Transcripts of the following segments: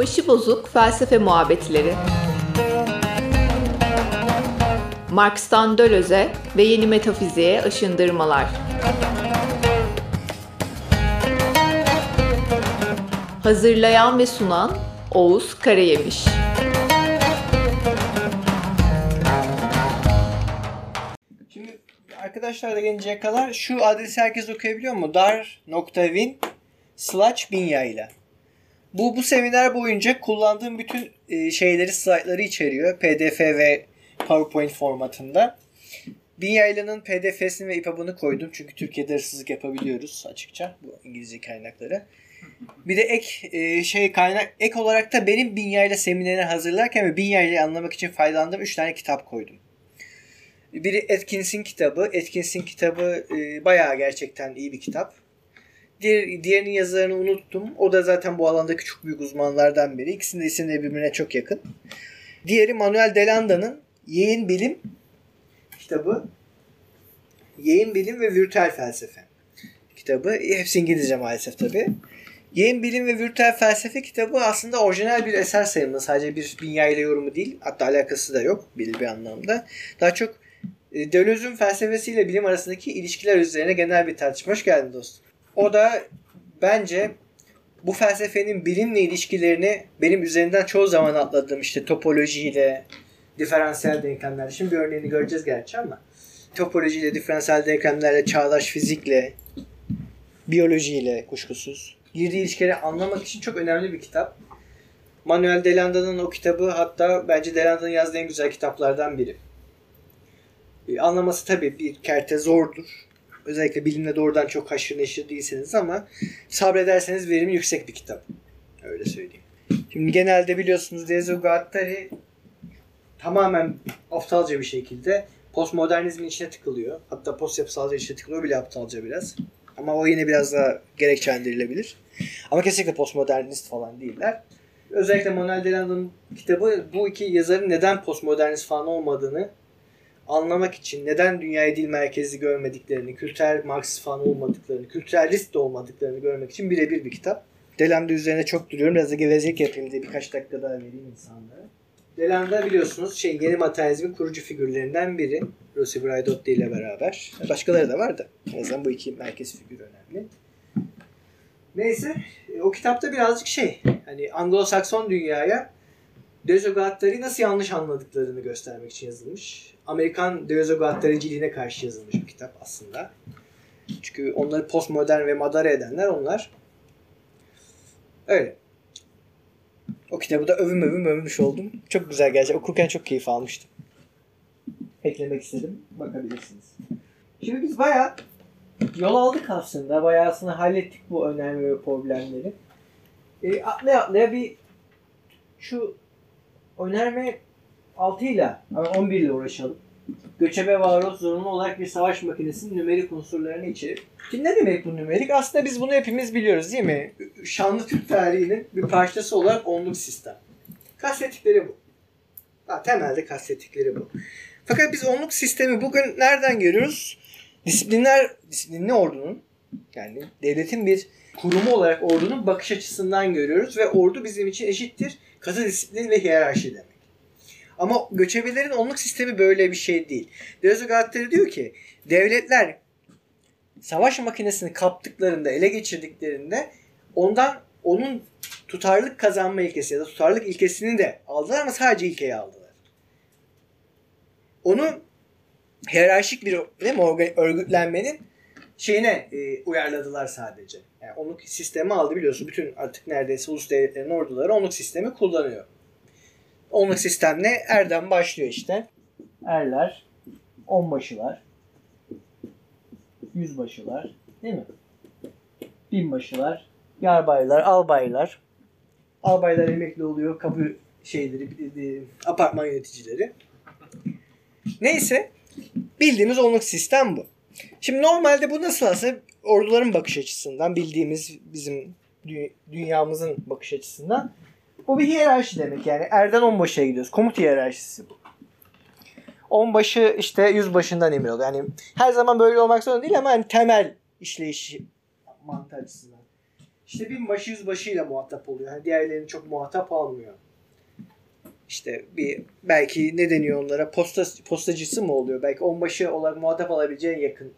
Başı bozuk felsefe muhabbetleri. Marx'tan Döloz'e ve yeni metafiziğe aşındırmalar. Hazırlayan ve sunan Oğuz Karayemiş. Şimdi arkadaşlar da gelinceye kadar şu adresi herkes okuyabiliyor mu? dar.win slash binya ile. Bu, bu seminer boyunca kullandığım bütün e, şeyleri, slaytları içeriyor. PDF ve PowerPoint formatında. Binyayla'nın PDF'sini ve EPUB'unu koydum. Çünkü Türkiye'de hırsızlık yapabiliyoruz açıkça bu İngilizce kaynakları. Bir de ek e, şey kaynak ek olarak da benim Binyayla seminerini hazırlarken ve Binyayla'yı anlamak için faydalandığım 3 tane kitap koydum. Biri Atkins'in kitabı. Atkins'in kitabı e, bayağı gerçekten iyi bir kitap. Diğer, diğerinin yazarını unuttum. O da zaten bu alandaki çok büyük uzmanlardan biri. İkisinin de isimleri birbirine çok yakın. Diğeri Manuel Delanda'nın Yayın Bilim kitabı. Yayın Bilim ve Virtüel Felsefe kitabı. Hepsi İngilizce maalesef tabi. Yayın Bilim ve Virtüel Felsefe kitabı aslında orijinal bir eser sayılır. Sadece bir dünya yorumu değil. Hatta alakası da yok belli bir anlamda. Daha çok e, Deleuze'ün felsefesiyle bilim arasındaki ilişkiler üzerine genel bir tartışma. Hoş geldin dostum. O da bence bu felsefenin bilimle ilişkilerini benim üzerinden çoğu zaman atladığım işte topolojiyle, diferansiyel denklemlerle. Şimdi bir örneğini göreceğiz gerçi ama topolojiyle, diferansiyel denklemlerle, çağdaş fizikle, biyolojiyle kuşkusuz girdiği ilişkileri anlamak için çok önemli bir kitap. Manuel Delanda'nın o kitabı hatta bence Delanda'nın yazdığı en güzel kitaplardan biri. Ee, anlaması tabii bir kerte zordur. Özellikle bilimle doğrudan çok haşır neşir değilseniz ama sabrederseniz verimi yüksek bir kitap. Öyle söyleyeyim. Şimdi genelde biliyorsunuz Dezo Guattari tamamen aptalca bir şekilde postmodernizmin içine tıkılıyor. Hatta post yapısalca içine tıkılıyor bile aptalca biraz. Ama o yine biraz daha gerekçelendirilebilir. Ama kesinlikle postmodernist falan değiller. Özellikle Manuel Delanda'nın kitabı bu iki yazarın neden postmodernist falan olmadığını anlamak için neden dünyayı dil merkezli görmediklerini, kültürel Marksist falan olmadıklarını, kültürelist de olmadıklarını görmek için birebir bir kitap. Delanda üzerine çok duruyorum. Biraz da gevezelik yapayım diye birkaç dakika daha vereyim insanlara. Delanda biliyorsunuz şey yeni materyalizmin kurucu figürlerinden biri. Rossi Braidotti ile beraber. Başkaları da var da. En azından bu iki merkez figür önemli. Neyse o kitapta birazcık şey hani Anglo-Sakson dünyaya Dezogatları nasıl yanlış anladıklarını göstermek için yazılmış. Amerikan Dezogatlariciliğine karşı yazılmış bir kitap aslında. Çünkü onları postmodern ve madara edenler onlar. Öyle. O kitabı da övüm övüm övmüş oldum. Çok güzel gerçekten. Okurken çok keyif almıştım. Eklemek istedim. Bakabilirsiniz. Şimdi biz bayağı yol aldık aslında. Bayağı aslında hallettik bu önemli ve problemleri. E, atlaya atlaya bir şu önerme 6 ile 11 ile uğraşalım. Göçebe varoluş zorunlu olarak bir savaş makinesinin nümerik unsurlarını içerir. Şimdi ne demek bu nümerik? Aslında biz bunu hepimiz biliyoruz değil mi? Şanlı Türk tarihinin bir parçası olarak onluk sistem. Kastettikleri bu. Ha, temelde kastettikleri bu. Fakat biz onluk sistemi bugün nereden görüyoruz? Disiplinler, disiplinli ordunun yani devletin bir kurumu olarak ordunun bakış açısından görüyoruz ve ordu bizim için eşittir katı disiplin ve hiyerarşi demek. Ama göçebelerin onluk sistemi böyle bir şey değil. Deleuze Guattari diyor ki devletler savaş makinesini kaptıklarında, ele geçirdiklerinde ondan onun tutarlılık kazanma ilkesi ya da tutarlılık ilkesini de aldılar ama sadece ilkeyi aldılar. Onu hiyerarşik bir değil mi, örgütlenmenin şeyine e, uyarladılar sadece. Yani onluk sistemi aldı biliyorsun. Bütün artık neredeyse ulus devletlerin orduları onluk sistemi kullanıyor. Onluk sistemle erden başlıyor işte. Erler, onbaşılar, yüzbaşılar, değil mi? Binbaşılar, yarbaylar, albaylar. Albaylar emekli oluyor, kapı şeyleri, apartman yöneticileri. Neyse, bildiğimiz onluk sistem bu. Şimdi normalde bu nasıl aslında orduların bakış açısından bildiğimiz bizim dünyamızın bakış açısından bu bir hiyerarşi demek yani. Erden onbaşıya gidiyoruz. Komut hiyerarşisi bu. Onbaşı işte yüzbaşından emir oluyor. Yani her zaman böyle olmak zorunda değil ama hani temel işleyişi mantığı açısından. işte binbaşı yüzbaşıyla muhatap oluyor. Yani diğerlerini çok muhatap almıyor. İşte bir belki ne deniyor onlara posta postacısı mı oluyor? Belki onbaşı olarak muhatap alabileceğin yakın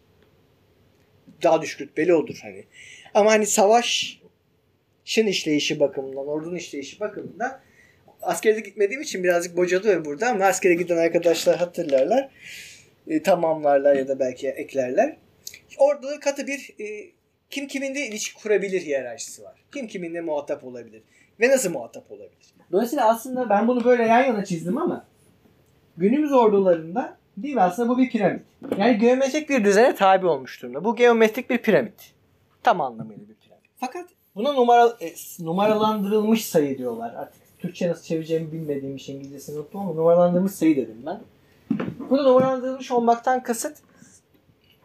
daha düşük rütbeli odur hani. Ama hani savaşın işleyişi bakımından, ordunun işleyişi bakımından askerde gitmediğim için birazcık bocalıyorum burada ama askere giden arkadaşlar hatırlarlar. E, tamamlarlar ya da belki eklerler. Orada da katı bir e, kim kiminle ilişki kurabilir hiyerarşisi var. Kim kiminle muhatap olabilir ve nasıl muhatap olabilir. Dolayısıyla aslında ben bunu böyle yan yana çizdim ama günümüz ordularında değil mi aslında bu bir piramit. Yani geometrik bir düzene tabi olmuş durumda. Bu geometrik bir piramit. Tam anlamıyla bir piramit. Fakat buna numara, e, numaralandırılmış sayı diyorlar. Artık Türkçe nasıl çevireceğimi bilmediğim için İngilizcesini unuttum ama numaralandırılmış sayı dedim ben. Burada numaralandırılmış olmaktan kasıt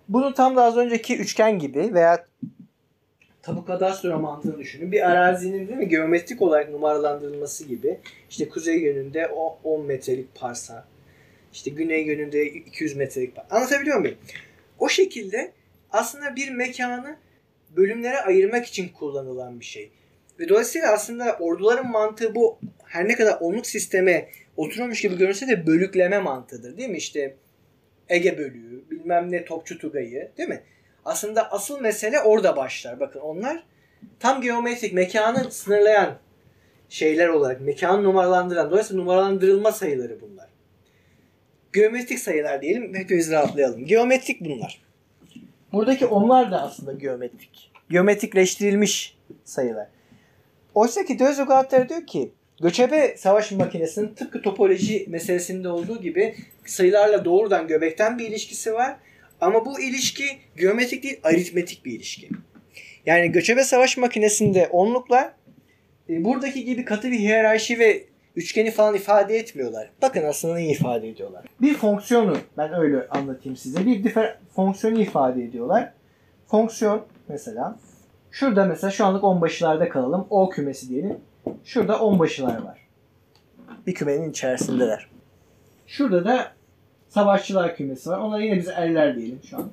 bunu tam da az önceki üçgen gibi veya tabu kadastro mantığını düşünün. Bir arazinin değil mi geometrik olarak numaralandırılması gibi. İşte kuzey yönünde o 10 metrelik parsa. İşte güney yönünde 200 metrelik parsa. Anlatabiliyor muyum? O şekilde aslında bir mekanı bölümlere ayırmak için kullanılan bir şey. Ve dolayısıyla aslında orduların mantığı bu her ne kadar onluk sisteme oturmuş gibi görünse de bölükleme mantığıdır değil mi? İşte Ege bölüğü, bilmem ne Topçu Tugay'ı değil mi? Aslında asıl mesele orada başlar. Bakın onlar tam geometrik mekanı sınırlayan şeyler olarak mekanı numaralandıran dolayısıyla numaralandırılma sayıları bunlar. Geometrik sayılar diyelim hepimiz rahatlayalım. Geometrik bunlar. Buradaki onlar da aslında geometrik. Geometrikleştirilmiş sayılar. Oysa ki Dözügatler diyor ki göçebe savaş makinesinin tıpkı topoloji meselesinde olduğu gibi sayılarla doğrudan göbekten bir ilişkisi var. Ama bu ilişki geometrik değil aritmetik bir ilişki. Yani göçebe savaş makinesinde onluklar e, buradaki gibi katı bir hiyerarşi ve üçgeni falan ifade etmiyorlar. Bakın aslında neyi ifade ediyorlar. Bir fonksiyonu ben öyle anlatayım size. Bir difer fonksiyonu ifade ediyorlar. Fonksiyon mesela şurada mesela şu anlık onbaşılarda kalalım. O kümesi diyelim. Şurada onbaşılar var. Bir kümenin içerisindeler. Şurada da savaşçılar kümesi var. Onlara yine biz erler diyelim şu an.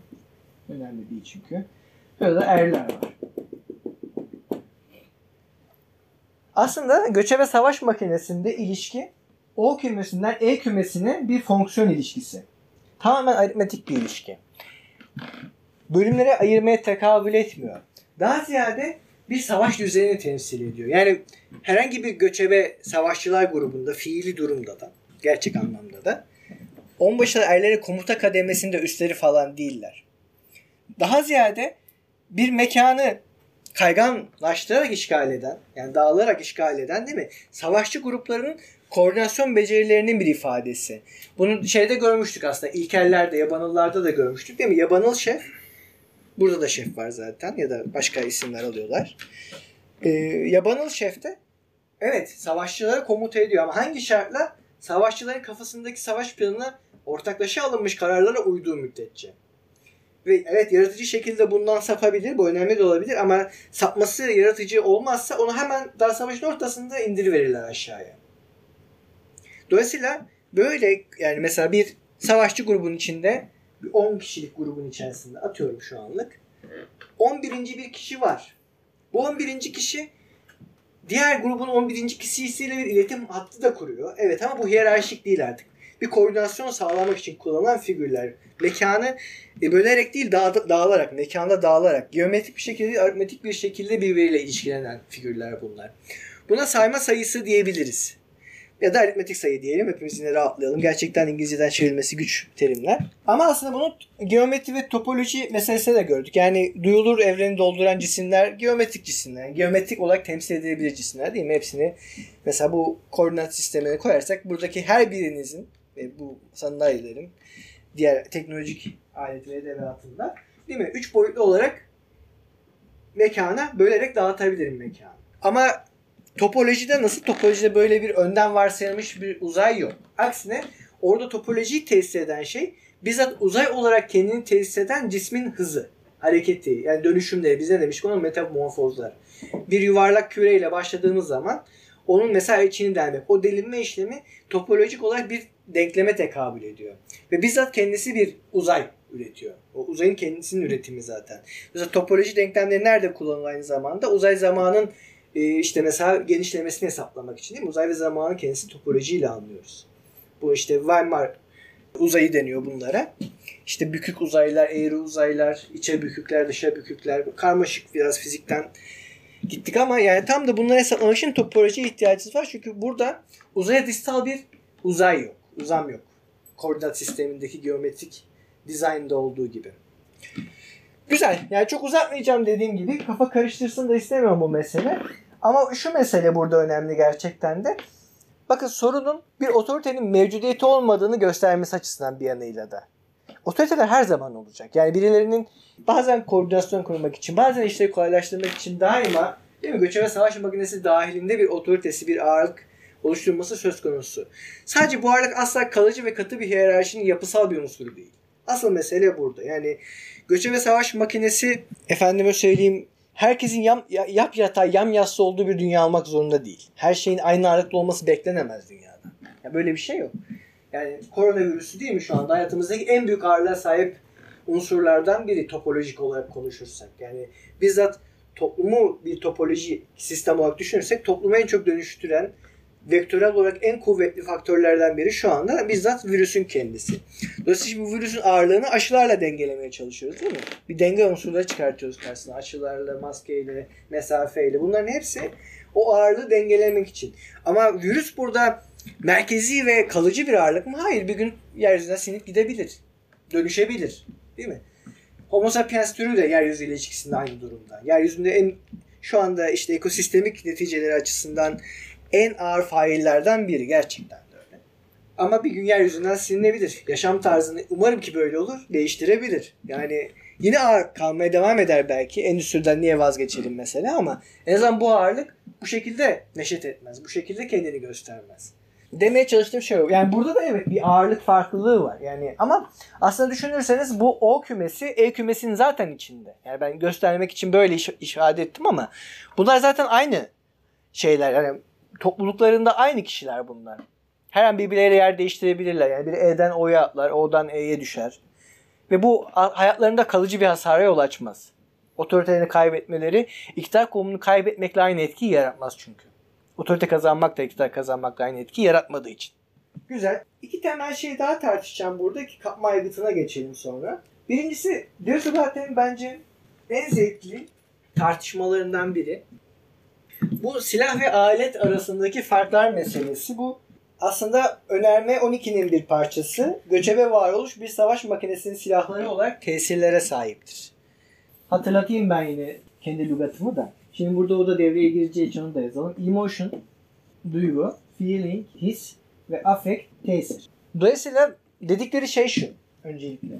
Önemli değil çünkü. Şurada da erler var. Aslında göçebe savaş makinesinde ilişki O kümesinden E kümesine bir fonksiyon ilişkisi. Tamamen aritmetik bir ilişki. Bölümlere ayırmaya tekabül etmiyor. Daha ziyade bir savaş düzenini temsil ediyor. Yani herhangi bir göçebe savaşçılar grubunda fiili durumda da gerçek anlamda da onbaşı erleri komuta kademesinde üstleri falan değiller. Daha ziyade bir mekanı kayganlaştırarak işgal eden, yani dağılarak işgal eden değil mi? Savaşçı gruplarının koordinasyon becerilerinin bir ifadesi. Bunu şeyde görmüştük aslında. İlkellerde, yabanıllarda da görmüştük değil mi? Yabanıl şef, burada da şef var zaten ya da başka isimler alıyorlar. Ee, yabanıl şef de evet savaşçılara komuta ediyor ama hangi şartla? Savaşçıların kafasındaki savaş planına ortaklaşa alınmış kararlara uyduğu müddetçe. Ve evet yaratıcı şekilde bundan sapabilir. Bu önemli de olabilir ama sapması yaratıcı olmazsa onu hemen daha savaşın ortasında indiriverirler aşağıya. Dolayısıyla böyle yani mesela bir savaşçı grubun içinde 10 kişilik grubun içerisinde atıyorum şu anlık. 11. bir kişi var. Bu 11. kişi diğer grubun 11. kişisiyle bir iletim hattı da kuruyor. Evet ama bu hiyerarşik değil artık. Bir koordinasyon sağlamak için kullanılan figürler. Mekanı e, bölerek değil dağ, dağılarak, mekanda dağılarak, geometrik bir şekilde, aritmetik bir şekilde birbiriyle ilişkilenen figürler bunlar. Buna sayma sayısı diyebiliriz. Ya da aritmetik sayı diyelim. Hepimiz yine rahatlayalım. Gerçekten İngilizceden çevrilmesi güç terimler. Ama aslında bunu geometri ve topoloji meselesinde de gördük. Yani duyulur evreni dolduran cisimler geometrik cisimler. Geometrik olarak temsil edilebilir cisimler değil mi? Hepsini mesela bu koordinat sistemine koyarsak buradaki her birinizin ve bu sandalyelerin diğer teknolojik alet ve edevatında değil mi? Üç boyutlu olarak mekana bölerek dağıtabilirim mekanı. Ama topolojide nasıl? Topolojide böyle bir önden varsayılmış bir uzay yok. Aksine orada topolojiyi tesis eden şey bizzat uzay olarak kendini tesis eden cismin hızı, hareketi, yani dönüşümleri. Bize demiş ona metamorfozlar. Bir yuvarlak küreyle başladığımız zaman onun mesela içini delmek. O delinme işlemi topolojik olarak bir denkleme tekabül ediyor. Ve bizzat kendisi bir uzay üretiyor. O uzayın kendisinin üretimi zaten. Mesela topoloji denklemleri nerede kullanılıyor aynı zamanda? Uzay zamanın e, işte mesela genişlemesini hesaplamak için değil mi? Uzay ve zamanın kendisi topolojiyle anlıyoruz. Bu işte Weimar uzayı deniyor bunlara. İşte bükük uzaylar, eğri uzaylar, içe bükükler, dışa bükükler. Karmaşık biraz fizikten gittik ama yani tam da bunları hesaplamak için topolojiye ihtiyacımız var. Çünkü burada uzaya distal bir uzay yok. Uzam yok. Koordinat sistemindeki geometrik dizaynda olduğu gibi. Güzel. Yani çok uzatmayacağım dediğim gibi. Kafa karıştırsın da istemiyorum bu mesele. Ama şu mesele burada önemli gerçekten de. Bakın sorunun bir otoritenin mevcudiyeti olmadığını göstermesi açısından bir yanıyla da. Otoriteler her zaman olacak. Yani birilerinin bazen koordinasyon kurmak için, bazen işleri kolaylaştırmak için daima değil mi? Göçebe savaş makinesi dahilinde bir otoritesi, bir ağırlık oluşturulması söz konusu. Sadece bu ağırlık asla kalıcı ve katı bir hiyerarşinin yapısal bir unsuru değil. Asıl mesele burada. Yani göçebe savaş makinesi efendime söyleyeyim herkesin yam, yap yatay yam yassı olduğu bir dünya almak zorunda değil. Her şeyin aynı ağırlıklı olması beklenemez dünyada. Ya böyle bir şey yok. Yani koronavirüsü değil mi şu anda hayatımızdaki en büyük ağırlığa sahip unsurlardan biri topolojik olarak konuşursak. Yani bizzat toplumu bir topoloji sistem olarak düşünürsek toplumu en çok dönüştüren vektörel olarak en kuvvetli faktörlerden biri şu anda bizzat virüsün kendisi. Dolayısıyla bu virüsün ağırlığını aşılarla dengelemeye çalışıyoruz değil mi? Bir denge unsurları çıkartıyoruz karşısına. Aşılarla, maskeyle, mesafeyle. Bunların hepsi o ağırlığı dengelemek için. Ama virüs burada merkezi ve kalıcı bir ağırlık mı? Hayır. Bir gün yeryüzünden sinip gidebilir. Dönüşebilir. Değil mi? Homo sapiens türü de yeryüzü ilişkisinde aynı durumda. Yeryüzünde en şu anda işte ekosistemik neticeleri açısından en ağır faillerden biri gerçekten de öyle. Ama bir gün yeryüzünden silinebilir. Yaşam tarzını umarım ki böyle olur. Değiştirebilir. Yani yine ağır kalmaya devam eder belki. Endüstriden niye vazgeçelim mesela ama en azından bu ağırlık bu şekilde neşet etmez. Bu şekilde kendini göstermez. Demeye çalıştığım şey o. Yani burada da evet bir ağırlık farklılığı var. Yani ama aslında düşünürseniz bu O kümesi E kümesinin zaten içinde. Yani ben göstermek için böyle iş, ifade ettim ama bunlar zaten aynı şeyler. Yani topluluklarında aynı kişiler bunlar. Her an birbirleriyle yer değiştirebilirler. Yani biri E'den O'ya atlar, O'dan E'ye düşer. Ve bu hayatlarında kalıcı bir hasara yol açmaz. Otoritelerini kaybetmeleri iktidar konumunu kaybetmekle aynı etkiyi yaratmaz çünkü. Otorite kazanmak da iktidar kazanmakla aynı etki yaratmadığı için. Güzel. İki temel şey daha tartışacağım burada ki kapma aygıtına geçelim sonra. Birincisi Dürüstübat'ın bence en zevkli tartışmalarından biri. Bu silah ve alet arasındaki farklar meselesi bu aslında önerme 12'nin bir parçası. Göçebe varoluş bir savaş makinesinin silahları olarak tesirlere sahiptir. Hatırlatayım ben yine kendi lügatımı da. Şimdi burada o da devreye gireceği için onu da yazalım. Emotion, duygu, feeling, his ve affect, tesir. Dolayısıyla dedikleri şey şu öncelikle.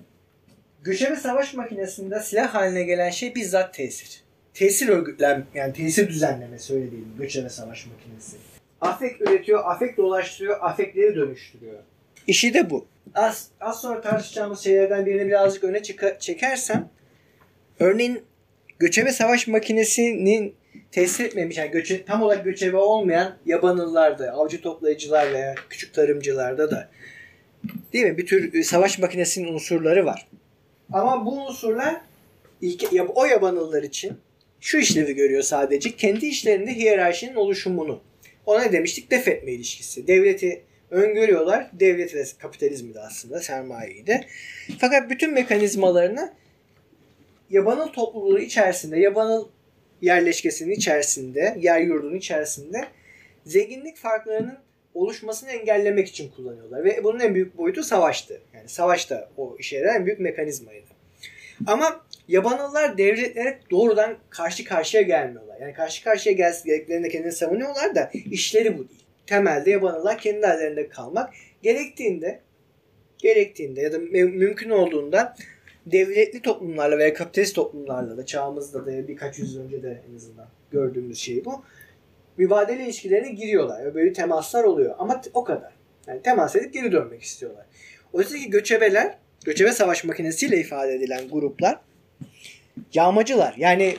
Göçebe savaş makinesinde silah haline gelen şey bizzat tesir. Tesir örgütlen, yani tesir düzenlemesi öyle diyelim göçebe savaş makinesi. Afek üretiyor, afek dolaştırıyor, afekleri dönüştürüyor. İşi de bu. Az, az sonra tartışacağımız şeylerden birini birazcık öne çıka, çekersem örneğin göçebe savaş makinesinin tesir etmemiş, yani göçe, tam olarak göçebe olmayan yabanıllarda, avcı toplayıcılar veya küçük tarımcılarda da değil mi? Bir tür e, savaş makinesinin unsurları var. Ama bu unsurlar ilk, o yabanıllar için şu işlevi görüyor sadece. Kendi işlerinde hiyerarşinin oluşumunu. Ona demiştik? Def etme ilişkisi. Devleti öngörüyorlar. Devleti de kapitalizmi de aslında sermayeyi de. Fakat bütün mekanizmalarını yabanıl topluluğu içerisinde, yabanıl yerleşkesinin içerisinde, yer yurdunun içerisinde zenginlik farklarının oluşmasını engellemek için kullanıyorlar. Ve bunun en büyük boyutu savaştı. Yani savaş da o işe en büyük mekanizmaydı. Ama yabanıllar devletlere doğrudan karşı karşıya gelmiyorlar. Yani karşı karşıya geldiklerinde kendini savunuyorlar da işleri bu değil. Temelde yabanıllar kendi hallerinde kalmak gerektiğinde gerektiğinde ya da mümkün olduğunda devletli toplumlarla veya kapitalist toplumlarla da çağımızda da birkaç yüzyıl önce de en azından gördüğümüz şey bu. Mübadele ilişkilerine giriyorlar. Böyle temaslar oluyor. Ama o kadar. Yani temas edip geri dönmek istiyorlar. Oysa ki göçebeler, göçebe savaş makinesiyle ifade edilen gruplar yağmacılar. Yani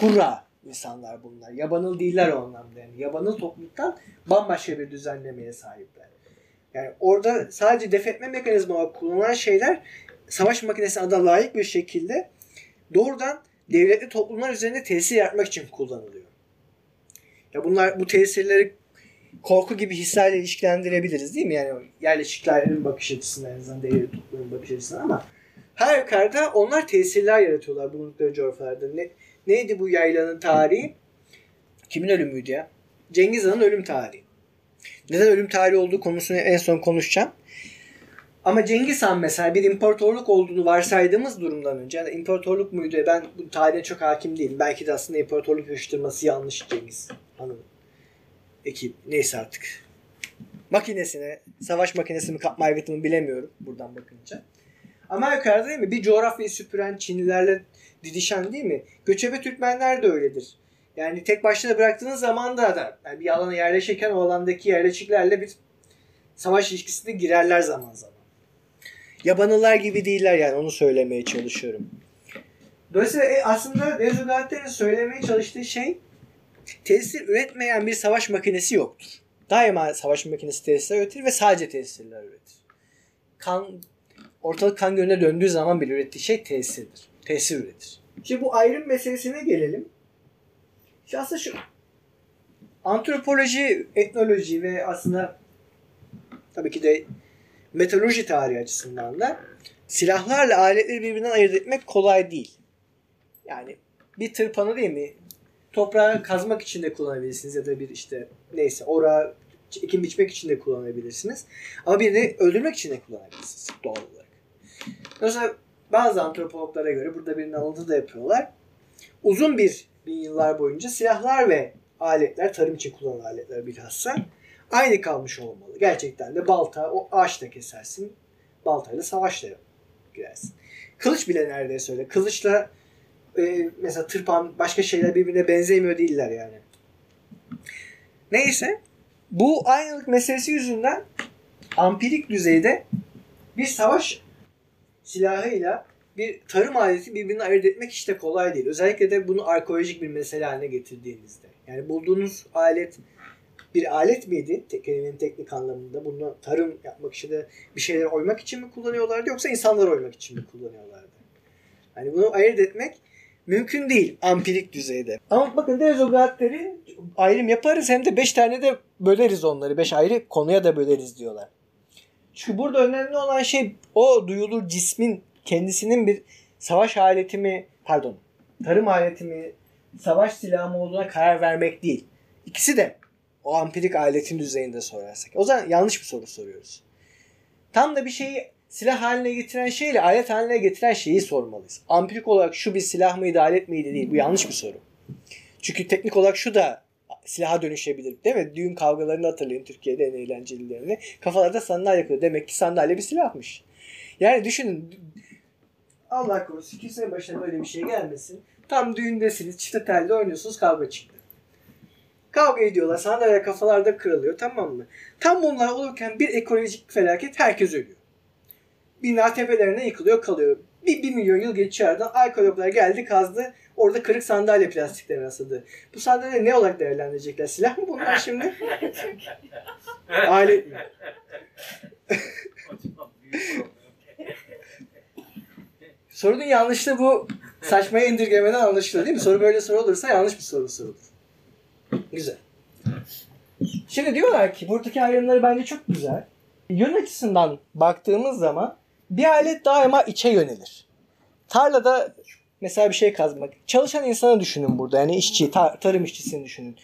kurra insanlar bunlar. Yabanıl değiller o anlamda. Yani yabanıl topluluktan bambaşka bir düzenlemeye sahipler. Yani orada sadece defetme mekanizma olarak kullanılan şeyler savaş makinesi adına layık bir şekilde doğrudan devletli toplumlar üzerinde tesir yaratmak için kullanılıyor. Ya bunlar bu tesirleri korku gibi hislerle ilişkilendirebiliriz değil mi? Yani yerleşiklerin bakış açısından en azından devlet toplumun bakış açısından ama her yukarıda onlar tesirler yaratıyorlar bulundukları coğrafyalarda. Ne, neydi bu yaylanın tarihi? Kimin ölümüydü ya? Cengiz Han'ın ölüm tarihi. Neden ölüm tarihi olduğu konusunu en son konuşacağım. Ama Cengiz Han mesela bir imparatorluk olduğunu varsaydığımız durumdan önce yani imparatorluk muydu? Ben bu tarihine çok hakim değilim. Belki de aslında imparatorluk yakıştırması yanlış Cengiz Han'ın ekip neyse artık makinesine savaş makinesi mi kapma aygıtı mı bilemiyorum buradan bakınca. Ama yukarıda değil mi? Bir coğrafyayı süpüren Çinlilerle didişen değil mi? Göçebe Türkmenler de öyledir. Yani tek başına bıraktığınız zaman da, da yani bir alana yerleşirken o alandaki yerleşiklerle bir savaş ilişkisine girerler zaman zaman. Yabanılar gibi değiller yani onu söylemeye çalışıyorum. Dolayısıyla e, aslında Rezulatter'in söylemeye çalıştığı şey tesir üretmeyen bir savaş makinesi yoktur. Daima savaş makinesi tesisler üretir ve sadece tesirler üretir. Kan, ortalık kan gölüne döndüğü zaman bile ürettiği şey tesirdir. Tesir üretir. Şimdi bu ayrım meselesine gelelim. Şimdi aslında şu antropoloji, etnoloji ve aslında tabii ki de metalurji tarihi açısından da silahlarla aletleri birbirinden ayırt etmek kolay değil. Yani bir tırpanı değil mi? Toprağı kazmak için de kullanabilirsiniz ya da bir işte neyse orağı ekim biçmek için de kullanabilirsiniz. Ama birini öldürmek için de kullanabilirsiniz doğal olarak. Mesela bazı antropologlara göre burada birinin alıntı da yapıyorlar. Uzun bir bin yıllar boyunca silahlar ve aletler, tarım için kullanılan aletler bilhassa aynı kalmış olmalı. Gerçekten de balta, o ağaçla kesersin. Baltayla savaşla girersin. Kılıç bile neredeyse öyle. Kılıçla e, mesela tırpan başka şeyler birbirine benzemiyor değiller yani. Neyse bu aynılık meselesi yüzünden ampirik düzeyde bir savaş silahıyla bir tarım aleti birbirini ayırt etmek işte kolay değil. Özellikle de bunu arkeolojik bir mesele haline getirdiğinizde. Yani bulduğunuz alet bir alet miydi? Kelimenin teknik anlamında. Bunu tarım yapmak için de bir şeyler oymak için mi kullanıyorlardı yoksa insanları oymak için mi kullanıyorlardı? Yani bunu ayırt etmek mümkün değil ampirik düzeyde. Ama bakın Dezogatleri ayrım yaparız hem de 5 tane de böleriz onları. 5 ayrı konuya da böleriz diyorlar. Çünkü burada önemli olan şey o duyulur cismin kendisinin bir savaş aleti mi pardon tarım aleti mi savaş silahı mı olduğuna karar vermek değil. İkisi de o ampirik aletin düzeyinde sorarsak. O zaman yanlış bir soru soruyoruz. Tam da bir şeyi silah haline getiren şeyle alet haline getiren şeyi sormalıyız. Ampirik olarak şu bir silah mıydı alet miydi değil. Bu yanlış bir soru. Çünkü teknik olarak şu da silaha dönüşebilir. Değil mi? Düğün kavgalarını hatırlayın Türkiye'de en eğlencelilerini. Kafalarda sandalye yakıyor. Demek ki sandalye bir silahmış. Yani düşünün Allah korusun kimsenin başına böyle bir şey gelmesin. Tam düğündesiniz, çifte telde oynuyorsunuz, kavga çıktı. Kavga ediyorlar, sandalye kafalarda kırılıyor tamam mı? Tam bunlar olurken bir ekolojik felaket herkes ölüyor. Bina tepelerine yıkılıyor kalıyor. Bir, bir milyon yıl geçiyor aradan arkeologlar geldi kazdı. Orada kırık sandalye plastikleri rastladı. Bu sandalye ne olarak değerlendirecekler? Silah mı bunlar şimdi? Alet mi? Sorunun yanlışlığı bu saçmaya indirgemeden anlaşılıyor değil mi? Soru böyle soru olursa yanlış bir soru sorulur. Güzel. Şimdi diyorlar ki buradaki ayrımları bence çok güzel. Yön açısından baktığımız zaman bir alet daima içe yönelir. Tarlada mesela bir şey kazmak. Çalışan insanı düşünün burada. Yani işçi, tar- tarım işçisini düşünün.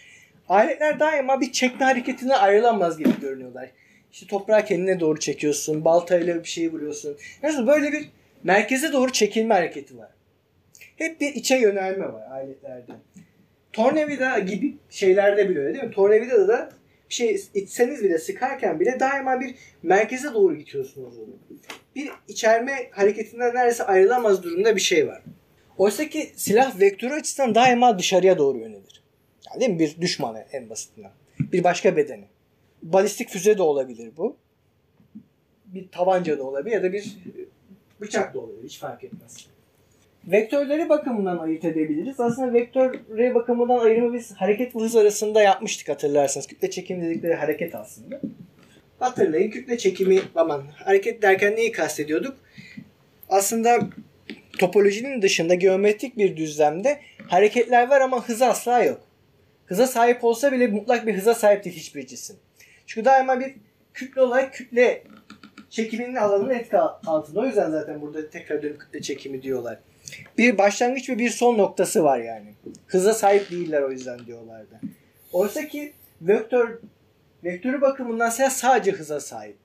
Aletler daima bir çekme hareketine ayrılamaz gibi görünüyorlar. İşte toprağı kendine doğru çekiyorsun. Baltayla bir şey vuruyorsun. Nasıl böyle bir merkeze doğru çekilme hareketi var. Hep bir içe yönelme var aletlerde. Tornavida gibi şeylerde bile öyle değil mi? Tornavidada da bir şey içseniz bile sıkarken bile daima bir merkeze doğru gidiyorsunuz. Bir içerme hareketinden neredeyse ayrılamaz durumda bir şey var. Oysa ki silah vektörü açısından daima dışarıya doğru yönelir. Yani değil mi? Bir düşmanı en basitinden. Bir başka bedeni. Balistik füze de olabilir bu. Bir tabanca da olabilir ya da bir bıçak da olabilir. Hiç fark etmez. Vektörleri bakımından ayırt edebiliriz. Aslında vektörleri bakımından ayrımı biz hareket hız arasında yapmıştık hatırlarsanız. Kütle çekim dedikleri hareket aslında. Hatırlayın kütle çekimi aman hareket derken neyi kastediyorduk? aslında topolojinin dışında geometrik bir düzlemde hareketler var ama hız asla yok. Hıza sahip olsa bile mutlak bir hıza sahip değil hiçbir cisim. Çünkü daima bir kütle olarak kütle çekiminin alanının etki altında. O yüzden zaten burada tekrar dönüp kütle çekimi diyorlar. Bir başlangıç ve bir son noktası var yani. Hıza sahip değiller o yüzden diyorlardı. Oysa ki vektör vektörü bakımından sadece hıza sahip.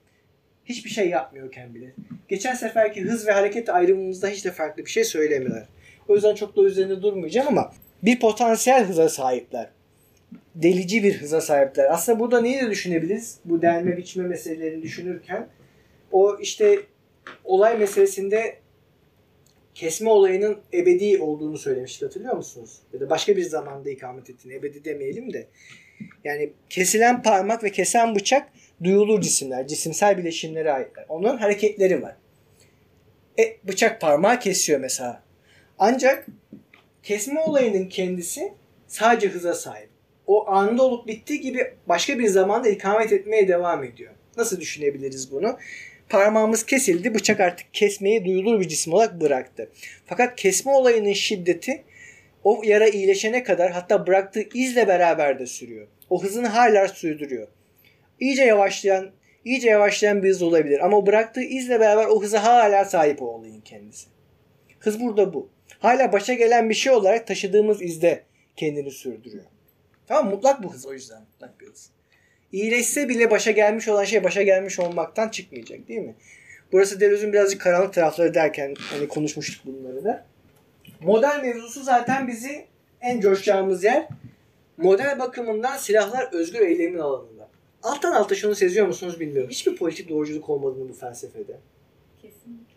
Hiçbir şey yapmıyorken bile. Geçen seferki hız ve hareket ayrımımızda hiç de farklı bir şey söylemiyorlar. O yüzden çok da üzerinde durmayacağım ama bir potansiyel hıza sahipler. Delici bir hıza sahipler. Aslında burada neyi de düşünebiliriz? Bu delme biçme meselelerini düşünürken o işte olay meselesinde kesme olayının ebedi olduğunu söylemiştik hatırlıyor musunuz? Ya da başka bir zamanda ikamet ettiğini ebedi demeyelim de. Yani kesilen parmak ve kesen bıçak duyulur cisimler, cisimsel bileşimlere aitler. Onların hareketleri var. E, bıçak parmağı kesiyor mesela. Ancak kesme olayının kendisi sadece hıza sahip. O anında olup bittiği gibi başka bir zamanda ikamet etmeye devam ediyor. Nasıl düşünebiliriz bunu? Parmağımız kesildi, bıçak artık kesmeyi duyulur bir cisim olarak bıraktı. Fakat kesme olayının şiddeti o yara iyileşene kadar hatta bıraktığı izle beraber de sürüyor. O hızını hala sürdürüyor. İyice yavaşlayan, iyice yavaşlayan bir hız olabilir ama bıraktığı izle beraber o hıza hala sahip o olayın kendisi. Hız burada bu. Hala başa gelen bir şey olarak taşıdığımız izde kendini sürdürüyor. Tamam mutlak bu hız o yüzden mutlak bir hız. İyileşse bile başa gelmiş olan şey başa gelmiş olmaktan çıkmayacak değil mi? Burası Deleuze'ün birazcık karanlık tarafları derken hani konuşmuştuk bunları da. Model mevzusu zaten bizi en coşacağımız yer model bakımından silahlar özgür eylemin alanında. Alttan alta şunu seziyor musunuz bilmiyorum. Hiçbir politik doğruculuk olmadığını bu felsefede. Kesinlikle.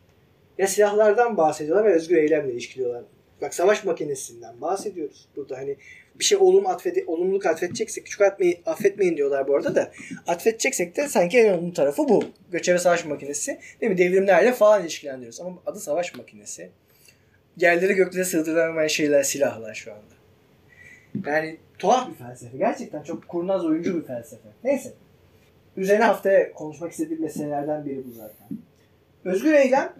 Ya silahlardan bahsediyorlar ve özgür eylemle ilişkiliyorlar. Bak savaş makinesinden bahsediyoruz. Burada hani bir şey olum atfede, olumluluk atfedeceksek, küçük atmayı, affetmeyin diyorlar bu arada da. Atfedeceksek de sanki en olumlu tarafı bu. Göçebe savaş makinesi. Değil mi? Devrimlerle falan ilişkilendiriyoruz. Ama adı savaş makinesi. Yerleri göklere sığdırılamayan şeyler, silahlar şu anda. Yani tuhaf bir felsefe. Gerçekten çok kurnaz oyuncu bir felsefe. Neyse. Üzerine haftaya konuşmak istediğim meselelerden biri bu zaten. Özgür eylem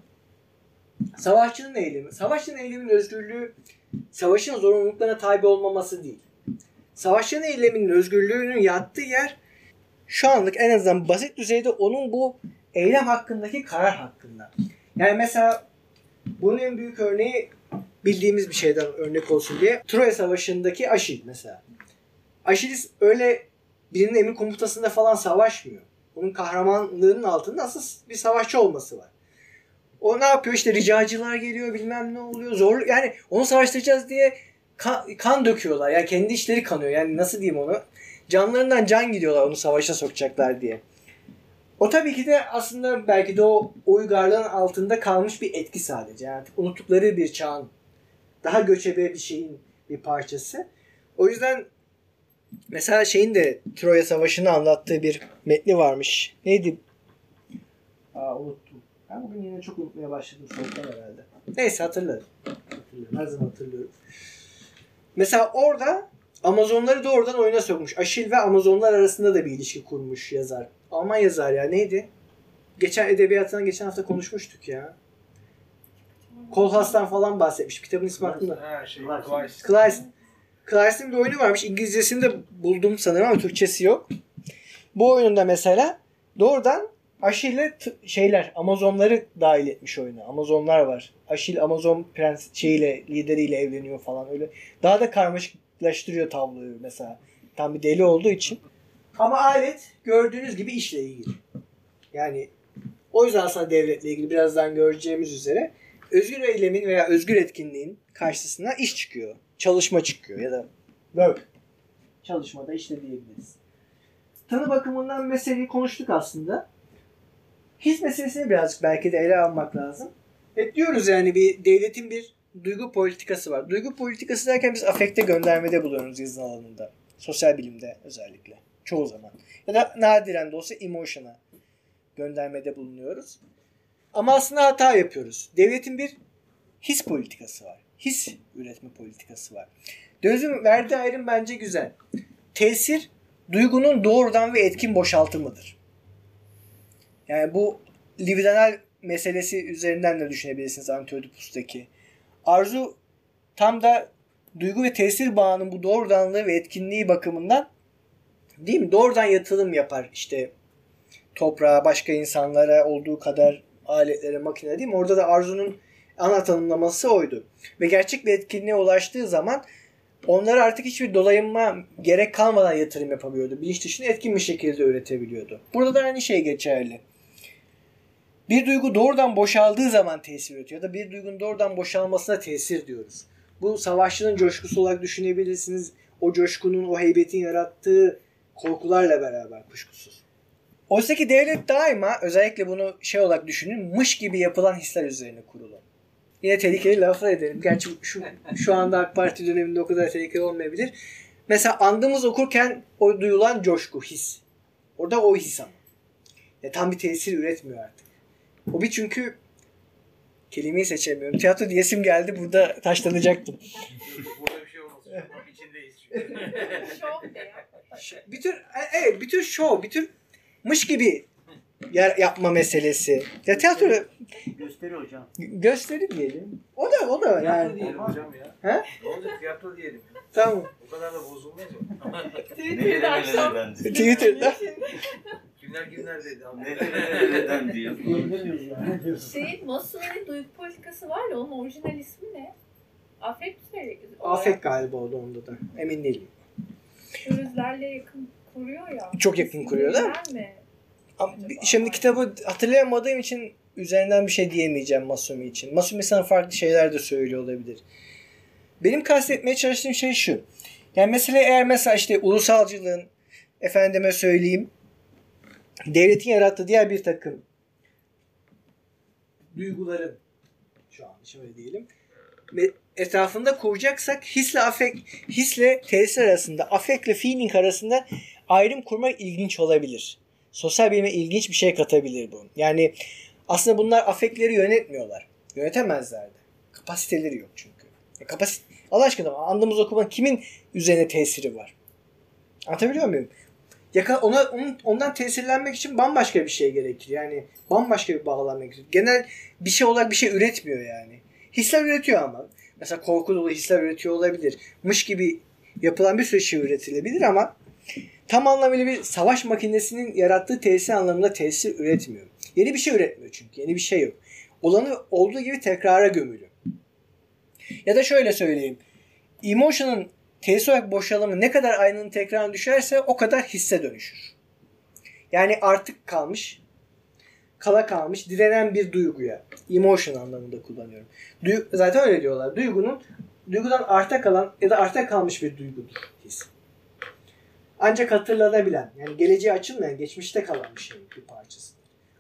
savaşçının eylemi. Savaşçının eyleminin özgürlüğü savaşın zorunluluklarına tabi olmaması değil. Savaşçının eyleminin özgürlüğünün yattığı yer şu anlık en azından basit düzeyde onun bu eylem hakkındaki karar hakkında. Yani mesela bunun en büyük örneği bildiğimiz bir şeyden örnek olsun diye Troya Savaşı'ndaki Aşil mesela. Aşilis öyle birinin emir komutasında falan savaşmıyor. Onun kahramanlığının altında asıl bir savaşçı olması var. O ne yapıyor işte ricacılar geliyor bilmem ne oluyor zor yani onu savaştıracağız diye kan, kan döküyorlar yani kendi işleri kanıyor yani nasıl diyeyim onu canlarından can gidiyorlar onu savaşa sokacaklar diye. O tabii ki de aslında belki de o uygarlığın altında kalmış bir etki sadece. Yani unuttukları bir çağın daha göçebe bir şeyin bir parçası. O yüzden mesela şeyin de Troya Savaşı'nı anlattığı bir metni varmış. Neydi? Aa unuttum. Ben bugün yine çok unutmaya başladım soğuktan herhalde. Neyse hatırlarım. Hatırlıyorum. Her zaman hatırlıyorum. Mesela orada Amazonları doğrudan oyuna sokmuş. Aşil ve Amazonlar arasında da bir ilişki kurmuş yazar. Alman yazar ya neydi? Geçen edebiyatından geçen hafta konuşmuştuk ya. Kolhas'tan falan bahsetmiş. Kitabın ismi aklımda. Her şey. Kleist. Kleist. Kleist'in bir oyunu varmış. İngilizcesini de buldum sanırım ama Türkçesi yok. Bu oyununda mesela doğrudan Aşil'le şeyler Amazonları dahil etmiş oyuna. Amazonlar var. Aşil Amazon prens şeyiyle lideriyle evleniyor falan öyle. Daha da karmaşıklaştırıyor tabloyu mesela. Tam bir deli olduğu için. Ama alet gördüğünüz gibi işle ilgili. Yani o yüzden aslında devletle ilgili birazdan göreceğimiz üzere özgür eylemin veya özgür etkinliğin karşısına iş çıkıyor. Çalışma çıkıyor ya da work. Çalışmada işte diyebiliriz. Tanı bakımından meseleyi konuştuk aslında. His meselesini birazcık belki de ele almak lazım. Hep diyoruz yani bir devletin bir duygu politikası var. Duygu politikası derken biz afekte göndermede buluyoruz yazın alanında. Sosyal bilimde özellikle. Çoğu zaman. Ya da nadiren de olsa emotion'a göndermede bulunuyoruz. Ama aslında hata yapıyoruz. Devletin bir his politikası var. His üretme politikası var. Dözüm verdiği ayrım bence güzel. Tesir duygunun doğrudan ve etkin boşaltımıdır. Yani bu libidinal meselesi üzerinden de düşünebilirsiniz Antiödipus'taki. Arzu tam da duygu ve tesir bağının bu doğrudanlığı ve etkinliği bakımından değil mi? Doğrudan yatılım yapar işte toprağa, başka insanlara olduğu kadar aletlere, makine mi? Orada da Arzu'nun ana tanımlaması oydu. Ve gerçek bir etkinliğe ulaştığı zaman onlara artık hiçbir dolayınma gerek kalmadan yatırım yapabiliyordu. Bilinç dışını etkin bir şekilde üretebiliyordu. Burada da aynı şey geçerli. Bir duygu doğrudan boşaldığı zaman tesir üretiyor ya da bir duygunun doğrudan boşalmasına tesir diyoruz. Bu savaşçının coşkusu olarak düşünebilirsiniz. O coşkunun, o heybetin yarattığı korkularla beraber kuşkusuz. Oysa ki devlet daima özellikle bunu şey olarak düşünün mış gibi yapılan hisler üzerine kurulu. Yine tehlikeli laflar edelim. Gerçi şu, şu anda AK Parti döneminde o kadar tehlikeli olmayabilir. Mesela andımız okurken o duyulan coşku, his. Orada o his ama. Ya tam bir tesir üretmiyor artık. O bir çünkü kelimeyi seçemiyorum. Tiyatro diyesim geldi. Burada taşlanacaktım. Burada bir şey. Şunun içindeyiz çünkü. Şov bir tür evet bir tür show, bir tür mış gibi yer yapma meselesi. Ya tiyatro Gösteri hocam. gösteri diyelim. O da o da Tiyatro yani. diyelim hocam ya. He? Ne olacak tiyatro diyelim. Tamam. O kadar da bozulmaz o. Twitter'da akşam. Twitter'da. Kimler kimler dedi. Nereden diyor. Şeyin Mason'un duygu politikası var ya onun orijinal ismi ne? Afet mi? Afet galiba o da onda da. Emin değilim. Pürüzlerle yakın kuruyor ya. Çok yakın kuruyor da. Mi? Şimdi kitabı hatırlayamadığım için üzerinden bir şey diyemeyeceğim Masumi için. Masumi sana farklı şeyler de söylüyor olabilir. Benim kastetmeye çalıştığım şey şu. Yani mesela eğer mesela işte ulusalcılığın efendime söyleyeyim devletin yarattığı diğer bir takım duyguların şu an şöyle diyelim etrafında kuracaksak hisle afek hisle tesir arasında afekle feeling arasında ayrım kurmak ilginç olabilir. Sosyal bilime ilginç bir şey katabilir bu. Yani aslında bunlar afekleri yönetmiyorlar. Yönetemezler de. Kapasiteleri yok çünkü. Ya kapasit Allah aşkına andığımız okumanın kimin üzerine tesiri var? Anlatabiliyor muyum? Yaka, ona, onun, ondan tesirlenmek için bambaşka bir şey gerekir. Yani bambaşka bir bağlanma gerekir. Genel bir şey olarak bir şey üretmiyor yani. Hisler üretiyor ama. Mesela korku dolu hisler üretiyor olabilir. Mış gibi yapılan bir sürü şey üretilebilir ama tam anlamıyla bir savaş makinesinin yarattığı tesir anlamında tesir üretmiyor. Yeni bir şey üretmiyor çünkü. Yeni bir şey yok. Olanı olduğu gibi tekrara gömülü. Ya da şöyle söyleyeyim. Emotion'ın tesir olarak boşalımı ne kadar aynının tekrarına düşerse o kadar hisse dönüşür. Yani artık kalmış, kala kalmış, direnen bir duyguya. Emotion anlamında kullanıyorum. Duy- zaten öyle diyorlar. Duygunun duygudan arta kalan ya da arta kalmış bir duygudur his. Ancak hatırlanabilen, yani geleceğe açılmayan, geçmişte kalan bir şeyin bir parçası.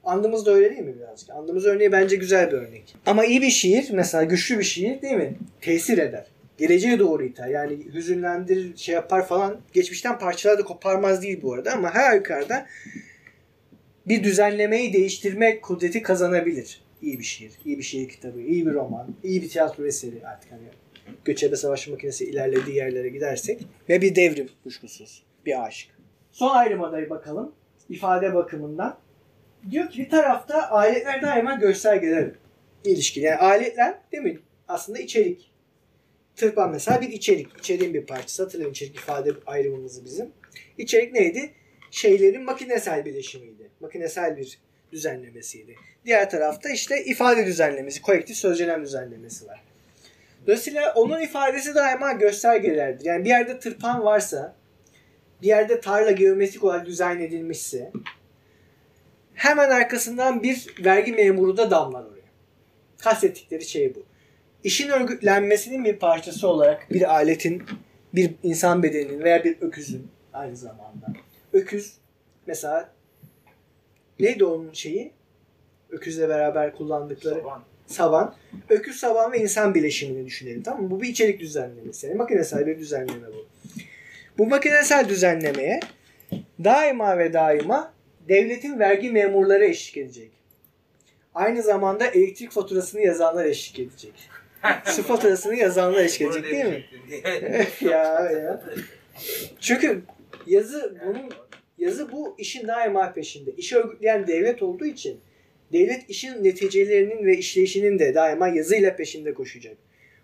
Andımız da öyle değil mi birazcık? Andımız örneği bence güzel bir örnek. Ama iyi bir şiir, mesela güçlü bir şiir değil mi? Tesir eder. Geleceğe doğru iter. Yani hüzünlendirir, şey yapar falan. Geçmişten parçalar da koparmaz değil bu arada ama her yukarıda bir düzenlemeyi değiştirme kudreti kazanabilir. İyi bir şiir, iyi bir şiir kitabı, iyi bir roman, iyi bir tiyatro eseri artık hani göçebe savaş makinesi ilerlediği yerlere gidersek ve bir devrim kuşkusuz, bir aşk. Son ayrıma da bakalım ifade bakımından. Diyor ki bir tarafta aletler daima göstergeler ilişkili. Yani aletler değil mi? Aslında içerik. Tırpan mesela bir içerik. İçeriğin bir parçası. Hatırlayın içerik ifade ayrımımızı bizim. İçerik neydi? Şeylerin makinesel bileşimiydi. Makinesel bir düzenlemesiydi. Diğer tarafta işte ifade düzenlemesi, kolektif sözcülem düzenlemesi var. Dolayısıyla onun ifadesi daima göstergelerdir. Yani bir yerde tırpan varsa, bir yerde tarla geometrik olarak dizayn edilmişse, hemen arkasından bir vergi memuru da damlar oraya. Kastettikleri şey bu. İşin örgütlenmesinin bir parçası olarak bir aletin, bir insan bedeninin veya bir öküzün aynı zamanda. Öküz mesela neydi onun şeyi? Öküzle beraber kullandıkları Saban. saban. Öküz, saban ve insan bileşimini düşünelim. Tamam mı? Bu bir içerik düzenlemesi. Yani makinesel bir düzenleme bu. Bu makinesel düzenlemeye daima ve daima devletin vergi memurları eşlik edecek. Aynı zamanda elektrik faturasını yazanlar eşlik edecek. Su faturasını yazanlar eşlik edecek değil mi? diye. ya ya. Çünkü yazı bunun yazı bu işin daima peşinde. İşi örgütleyen devlet olduğu için devlet işin neticelerinin ve işleyişinin de daima yazıyla peşinde koşacak.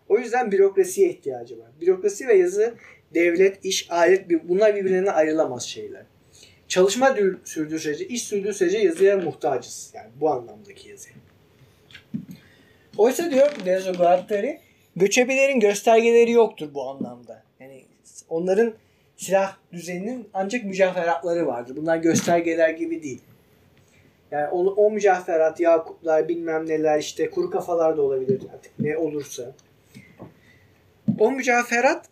O yüzden bürokrasiye ihtiyacı var. Bürokrasi ve yazı, devlet, iş, alet bunlar birbirine ayrılamaz şeyler. Çalışma sürdüğü sürece, iş sürdüğü sürece yazıya muhtacız. Yani bu anlamdaki yazı. Oysa diyor Dezo Guattari, göçebelerin göstergeleri yoktur bu anlamda. Yani onların silah düzeninin ancak mücevheratları vardır. Bunlar göstergeler gibi değil. Yani o, o mücevherat, yakutlar, bilmem neler işte kuru kafalar da olabilir artık ne olursa. O mücevherat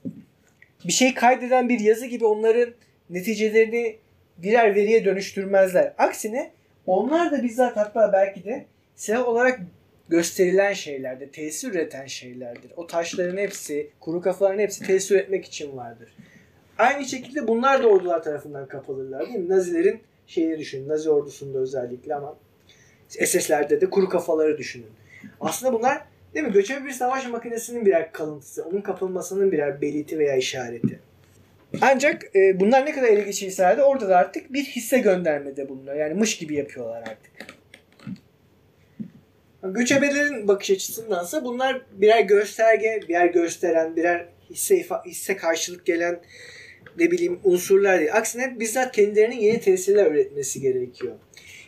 bir şey kaydeden bir yazı gibi onların neticelerini birer veriye dönüştürmezler. Aksine onlar da bizzat hatta belki de silah olarak gösterilen şeylerdir, tesir üreten şeylerdir. O taşların hepsi, kuru kafaların hepsi tesir üretmek için vardır. Aynı şekilde bunlar da ordular tarafından kapılırlar değil mi? Nazilerin şeyini düşünün. Nazi ordusunda özellikle ama SS'lerde de kuru kafaları düşünün. Aslında bunlar değil mi? Göçebe bir savaş makinesinin birer kalıntısı. Onun kapılmasının birer belirti veya işareti. Ancak e, bunlar ne kadar ele geçirirse de orada da artık bir hisse göndermede bulunuyor. Yani mış gibi yapıyorlar artık. Göçebelerin bakış açısındansa bunlar birer gösterge, birer gösteren, birer hisse, hisse karşılık gelen ne bileyim unsurlar değil. Aksine bizzat kendilerinin yeni tesirler üretmesi gerekiyor.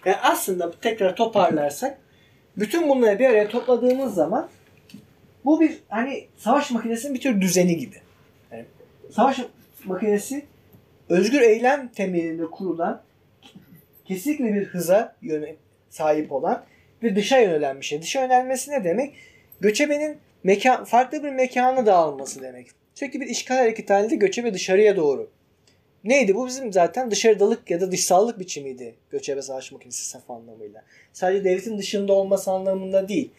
Yani aslında tekrar toparlarsak bütün bunları bir araya topladığımız zaman bu bir hani savaş makinesinin bir tür düzeni gibi. Yani savaş makinesi özgür eylem temelinde kurulan kesinlikle bir hıza yöne, sahip olan ve dışa yönelen bir şey. Dışa yönelmesi ne demek? Göçebenin mekan, farklı bir mekana dağılması demek. Sürekli bir işgal hareketi halinde göçebe dışarıya doğru. Neydi bu bizim zaten dışarıdalık ya da dışsallık biçimiydi göçebe savaş makinesi saf anlamıyla. Sadece devletin dışında olması anlamında değil.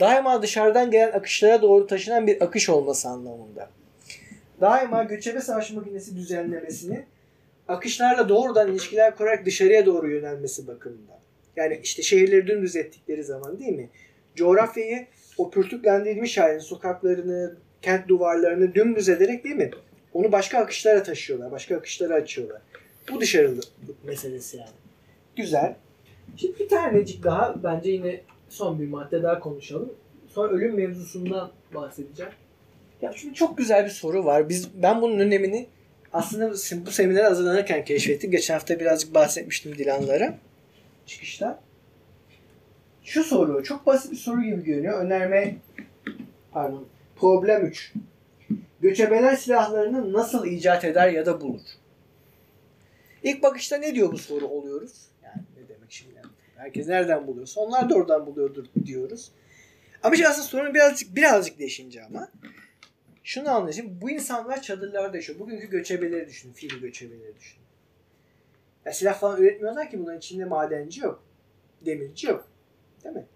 Daima dışarıdan gelen akışlara doğru taşınan bir akış olması anlamında. Daima göçebe savaş makinesi düzenlemesini akışlarla doğrudan ilişkiler kurarak dışarıya doğru yönelmesi bakımından. Yani işte şehirleri dümdüz ettikleri zaman değil mi? Coğrafyayı o pürtüklendirilmiş halini, sokaklarını, kent duvarlarını dümdüz ederek değil mi? Onu başka akışlara taşıyorlar. Başka akışlara açıyorlar. Bu dışarılık meselesi yani. Güzel. Şimdi bir tanecik daha bence yine son bir madde daha konuşalım. Sonra ölüm mevzusundan bahsedeceğim. Ya şimdi çok güzel bir soru var. Biz ben bunun önemini aslında bu seminere hazırlanırken keşfettim. Geçen hafta birazcık bahsetmiştim Dilanlara çıkışta. Şu soru çok basit bir soru gibi görünüyor. Önerme pardon. Problem 3. Göçebeler silahlarını nasıl icat eder ya da bulur? İlk bakışta ne diyor bu soru oluyoruz? Yani ne demek şimdi? Herkes nereden buluyorsa onlar da oradan buluyordur diyoruz. Ama şimdi aslında sorun birazcık birazcık değişince ama şunu anlayacağım. Bu insanlar çadırlarda yaşıyor. Bugünkü göçebeleri düşünün. Fiil göçebeleri düşünün. Ya silah falan üretmiyorlar ki bunların içinde madenci yok. Demirci yok. Değil mi?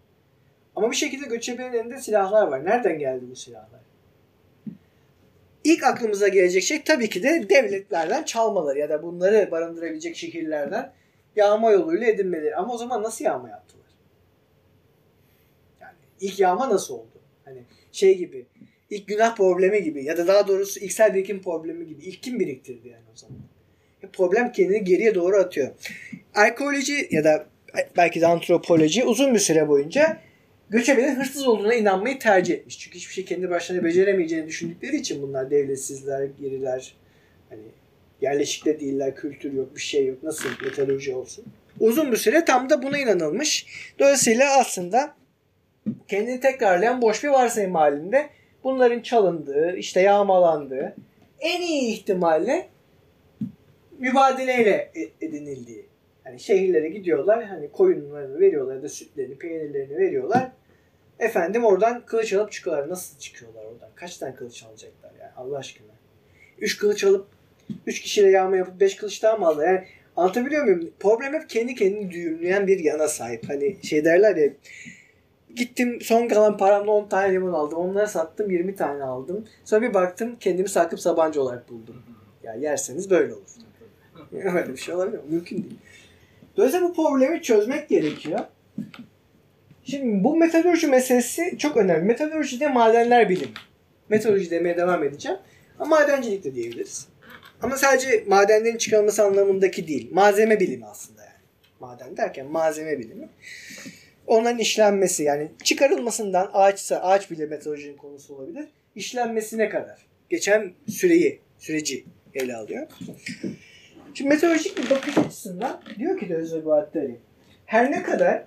Ama bir şekilde göçebenin elinde silahlar var. Nereden geldi bu silahlar? İlk aklımıza gelecek şey tabii ki de devletlerden çalmaları ya da bunları barındırabilecek şehirlerden yağma yoluyla edinmeleri. Ama o zaman nasıl yağma yaptılar? Yani ilk yağma nasıl oldu? Hani şey gibi ilk günah problemi gibi ya da daha doğrusu ilksel birikim problemi gibi. İlk kim biriktirdi yani o zaman? Problem kendini geriye doğru atıyor. Arkeoloji ya da belki de antropoloji uzun bir süre boyunca göçebelerin hırsız olduğuna inanmayı tercih etmiş. Çünkü hiçbir şey kendi başlarına beceremeyeceğini düşündükleri için bunlar devletsizler, geriler, hani yerleşikte değiller, kültür yok, bir şey yok. Nasıl metalurji olsun? Uzun bir süre tam da buna inanılmış. Dolayısıyla aslında kendini tekrarlayan boş bir varsayım halinde bunların çalındığı, işte yağmalandığı en iyi ihtimalle mübadeleyle e, edinildiği. Yani şehirlere gidiyorlar, hani koyunlarını veriyorlar ya da sütlerini, peynirlerini veriyorlar. Efendim oradan kılıç alıp çıkıyorlar. Nasıl çıkıyorlar oradan? Kaç tane kılıç alacaklar yani Allah aşkına? Üç kılıç alıp üç kişiyle yağma yapıp beş kılıç daha mı aldı? Yani anlatabiliyor muyum? Problem hep kendi kendini düğümleyen bir yana sahip. Hani şey derler ya gittim son kalan paramla 10 tane limon aldım. Onları sattım 20 tane aldım. Sonra bir baktım kendimi Sakıp Sabancı olarak buldum. Ya yerseniz böyle olur. Öyle bir şey olabilir? Mümkün değil. Dolayısıyla bu problemi çözmek gerekiyor. Şimdi bu metalurji meselesi çok önemli. Metalurji de madenler bilimi. Metalurji demeye devam edeceğim. Ama madencilik de diyebiliriz. Ama sadece madenlerin çıkarılması anlamındaki değil. Malzeme bilimi aslında yani. Maden derken malzeme bilimi. onların işlenmesi yani çıkarılmasından ağaçsa ağaç bile meteorolojinin konusu olabilir. işlenmesine kadar geçen süreyi, süreci ele alıyor. Şimdi meteorolojik bir bakış açısından diyor ki de Özgür Bahattari her ne kadar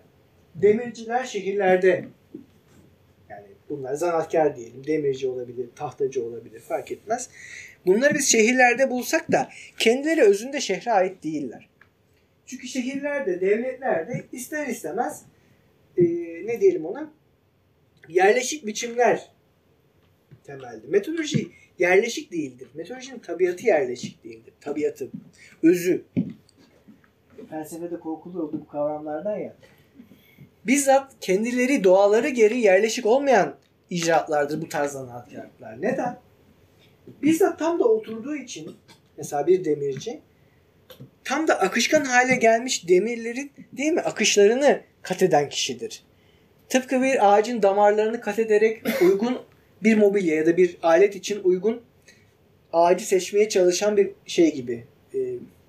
demirciler şehirlerde yani bunlar zanaatkar diyelim, demirci olabilir, tahtacı olabilir fark etmez. Bunları biz şehirlerde bulsak da kendileri özünde şehre ait değiller. Çünkü şehirlerde, devletlerde ister istemez e, ne diyelim ona yerleşik biçimler temeldir. Metodoloji yerleşik değildir. Metodolojinin tabiatı yerleşik değildir. Tabiatı, özü. Felsefede korkulu oldu bu kavramlardan ya. Bizzat kendileri doğaları geri yerleşik olmayan icraatlardır bu tarz zanaatkarlıklar. Neden? Bizzat tam da oturduğu için mesela bir demirci tam da akışkan hale gelmiş demirlerin değil mi akışlarını kat eden kişidir. Tıpkı bir ağacın damarlarını kat ederek uygun bir mobilya ya da bir alet için uygun ağacı seçmeye çalışan bir şey gibi. Ee,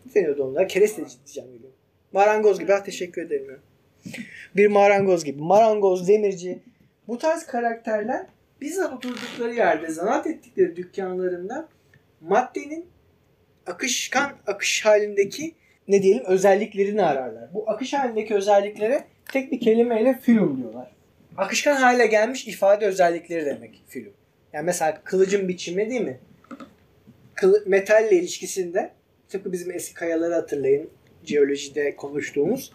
ne deniyordu onlar? Keresteci diyeceğim öyle. Marangoz gibi. Ha, teşekkür ederim. Bir marangoz gibi. Marangoz, demirci. Bu tarz karakterler bizzat oturdukları yerde, zanaat ettikleri dükkanlarında maddenin akışkan akış halindeki ne diyelim özelliklerini ararlar. Bu akış halindeki özelliklere tek bir kelimeyle film diyorlar. Akışkan hale gelmiş ifade özellikleri demek film. Yani mesela kılıcın biçimi değil mi? Kılı, metalle ilişkisinde tıpkı bizim eski kayaları hatırlayın. Jeolojide konuştuğumuz.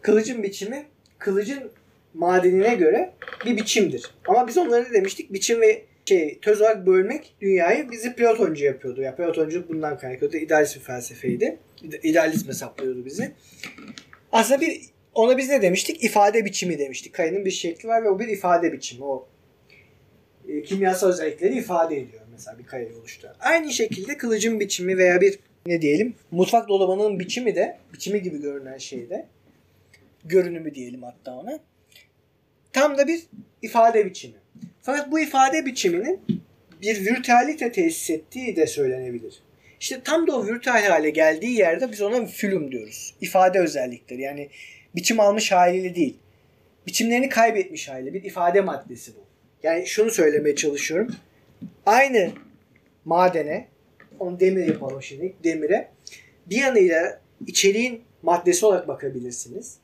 Kılıcın biçimi kılıcın madenine göre bir biçimdir. Ama biz onlara demiştik? Biçim ve şey, töz olarak bölmek dünyayı bizi Platoncu yapıyordu. Ya Platonculuk bundan kaynaklanıyordu. İdealist bir felsefeydi. İde- İdealizm hesaplıyordu bizi. Aslında bir ona biz ne demiştik? İfade biçimi demiştik. Kayanın bir şekli var ve o bir ifade biçimi. O e, kimyasal özellikleri ifade ediyor mesela bir kayayı oluşturan. Aynı şekilde kılıcın biçimi veya bir ne diyelim mutfak dolabının biçimi de biçimi gibi görünen şey de görünümü diyelim hatta ona. Tam da bir ifade biçimi. Fakat bu ifade biçiminin bir virtualite tesis ettiği de söylenebilir. İşte tam da o virtual hale geldiği yerde biz ona film diyoruz. İfade özellikleri yani biçim almış haliyle değil. Biçimlerini kaybetmiş haliyle bir ifade maddesi bu. Yani şunu söylemeye çalışıyorum. Aynı madene, onu demir yapalım şimdi, demire bir yanıyla içeriğin maddesi olarak bakabilirsiniz.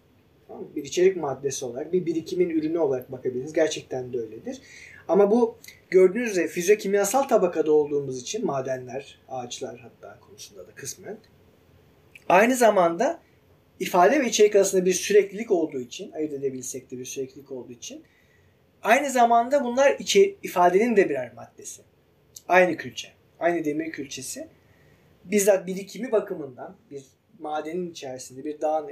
Bir içerik maddesi olarak, bir birikimin ürünü olarak bakabilirsiniz. Gerçekten de öyledir. Ama bu gördüğünüz üzere fizyokimyasal tabakada olduğumuz için madenler, ağaçlar hatta konusunda da kısmen aynı zamanda ifade ve içerik arasında bir süreklilik olduğu için, ayırt edebilsek de bir süreklilik olduğu için aynı zamanda bunlar içe, ifadenin de birer maddesi. Aynı külçe, aynı demir külçesi bizzat birikimi bakımından bir madenin içerisinde bir dağın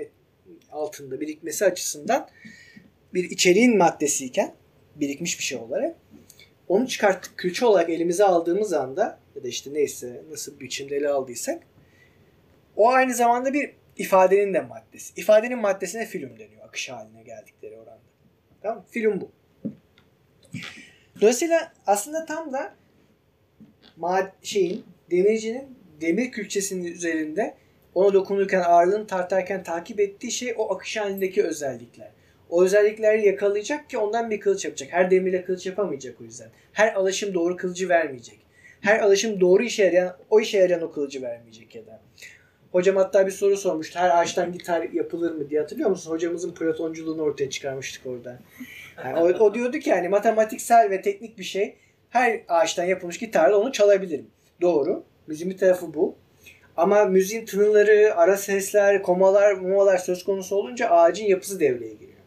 altında birikmesi açısından bir içeriğin maddesiyken birikmiş bir şey olarak onu çıkarttık külçe olarak elimize aldığımız anda ya da işte neyse nasıl bir biçimde ele aldıysak o aynı zamanda bir ifadenin de maddesi. İfadenin maddesine film deniyor akış haline geldikleri oranda. Tamam? Film bu. Dolayısıyla aslında tam da mad şeyin demircinin demir külçesinin üzerinde ona dokunurken ağırlığını tartarken takip ettiği şey o akış halindeki özellikler. O özellikleri yakalayacak ki ondan bir kılıç yapacak. Her demirle kılıç yapamayacak o yüzden. Her alışım doğru kılıcı vermeyecek. Her alışım doğru işe yarayan, o işe yarayan o kılıcı vermeyecek ya da. Hocam hatta bir soru sormuştu. Her ağaçtan gitar yapılır mı diye hatırlıyor musun? Hocamızın platonculuğunu ortaya çıkarmıştık orada. Yani o, o diyordu ki yani matematiksel ve teknik bir şey. Her ağaçtan yapılmış gitarla onu çalabilirim. Doğru. Müziğin bir tarafı bu. Ama müziğin tınıları, ara sesler, komalar, momalar söz konusu olunca ağacın yapısı devreye giriyor.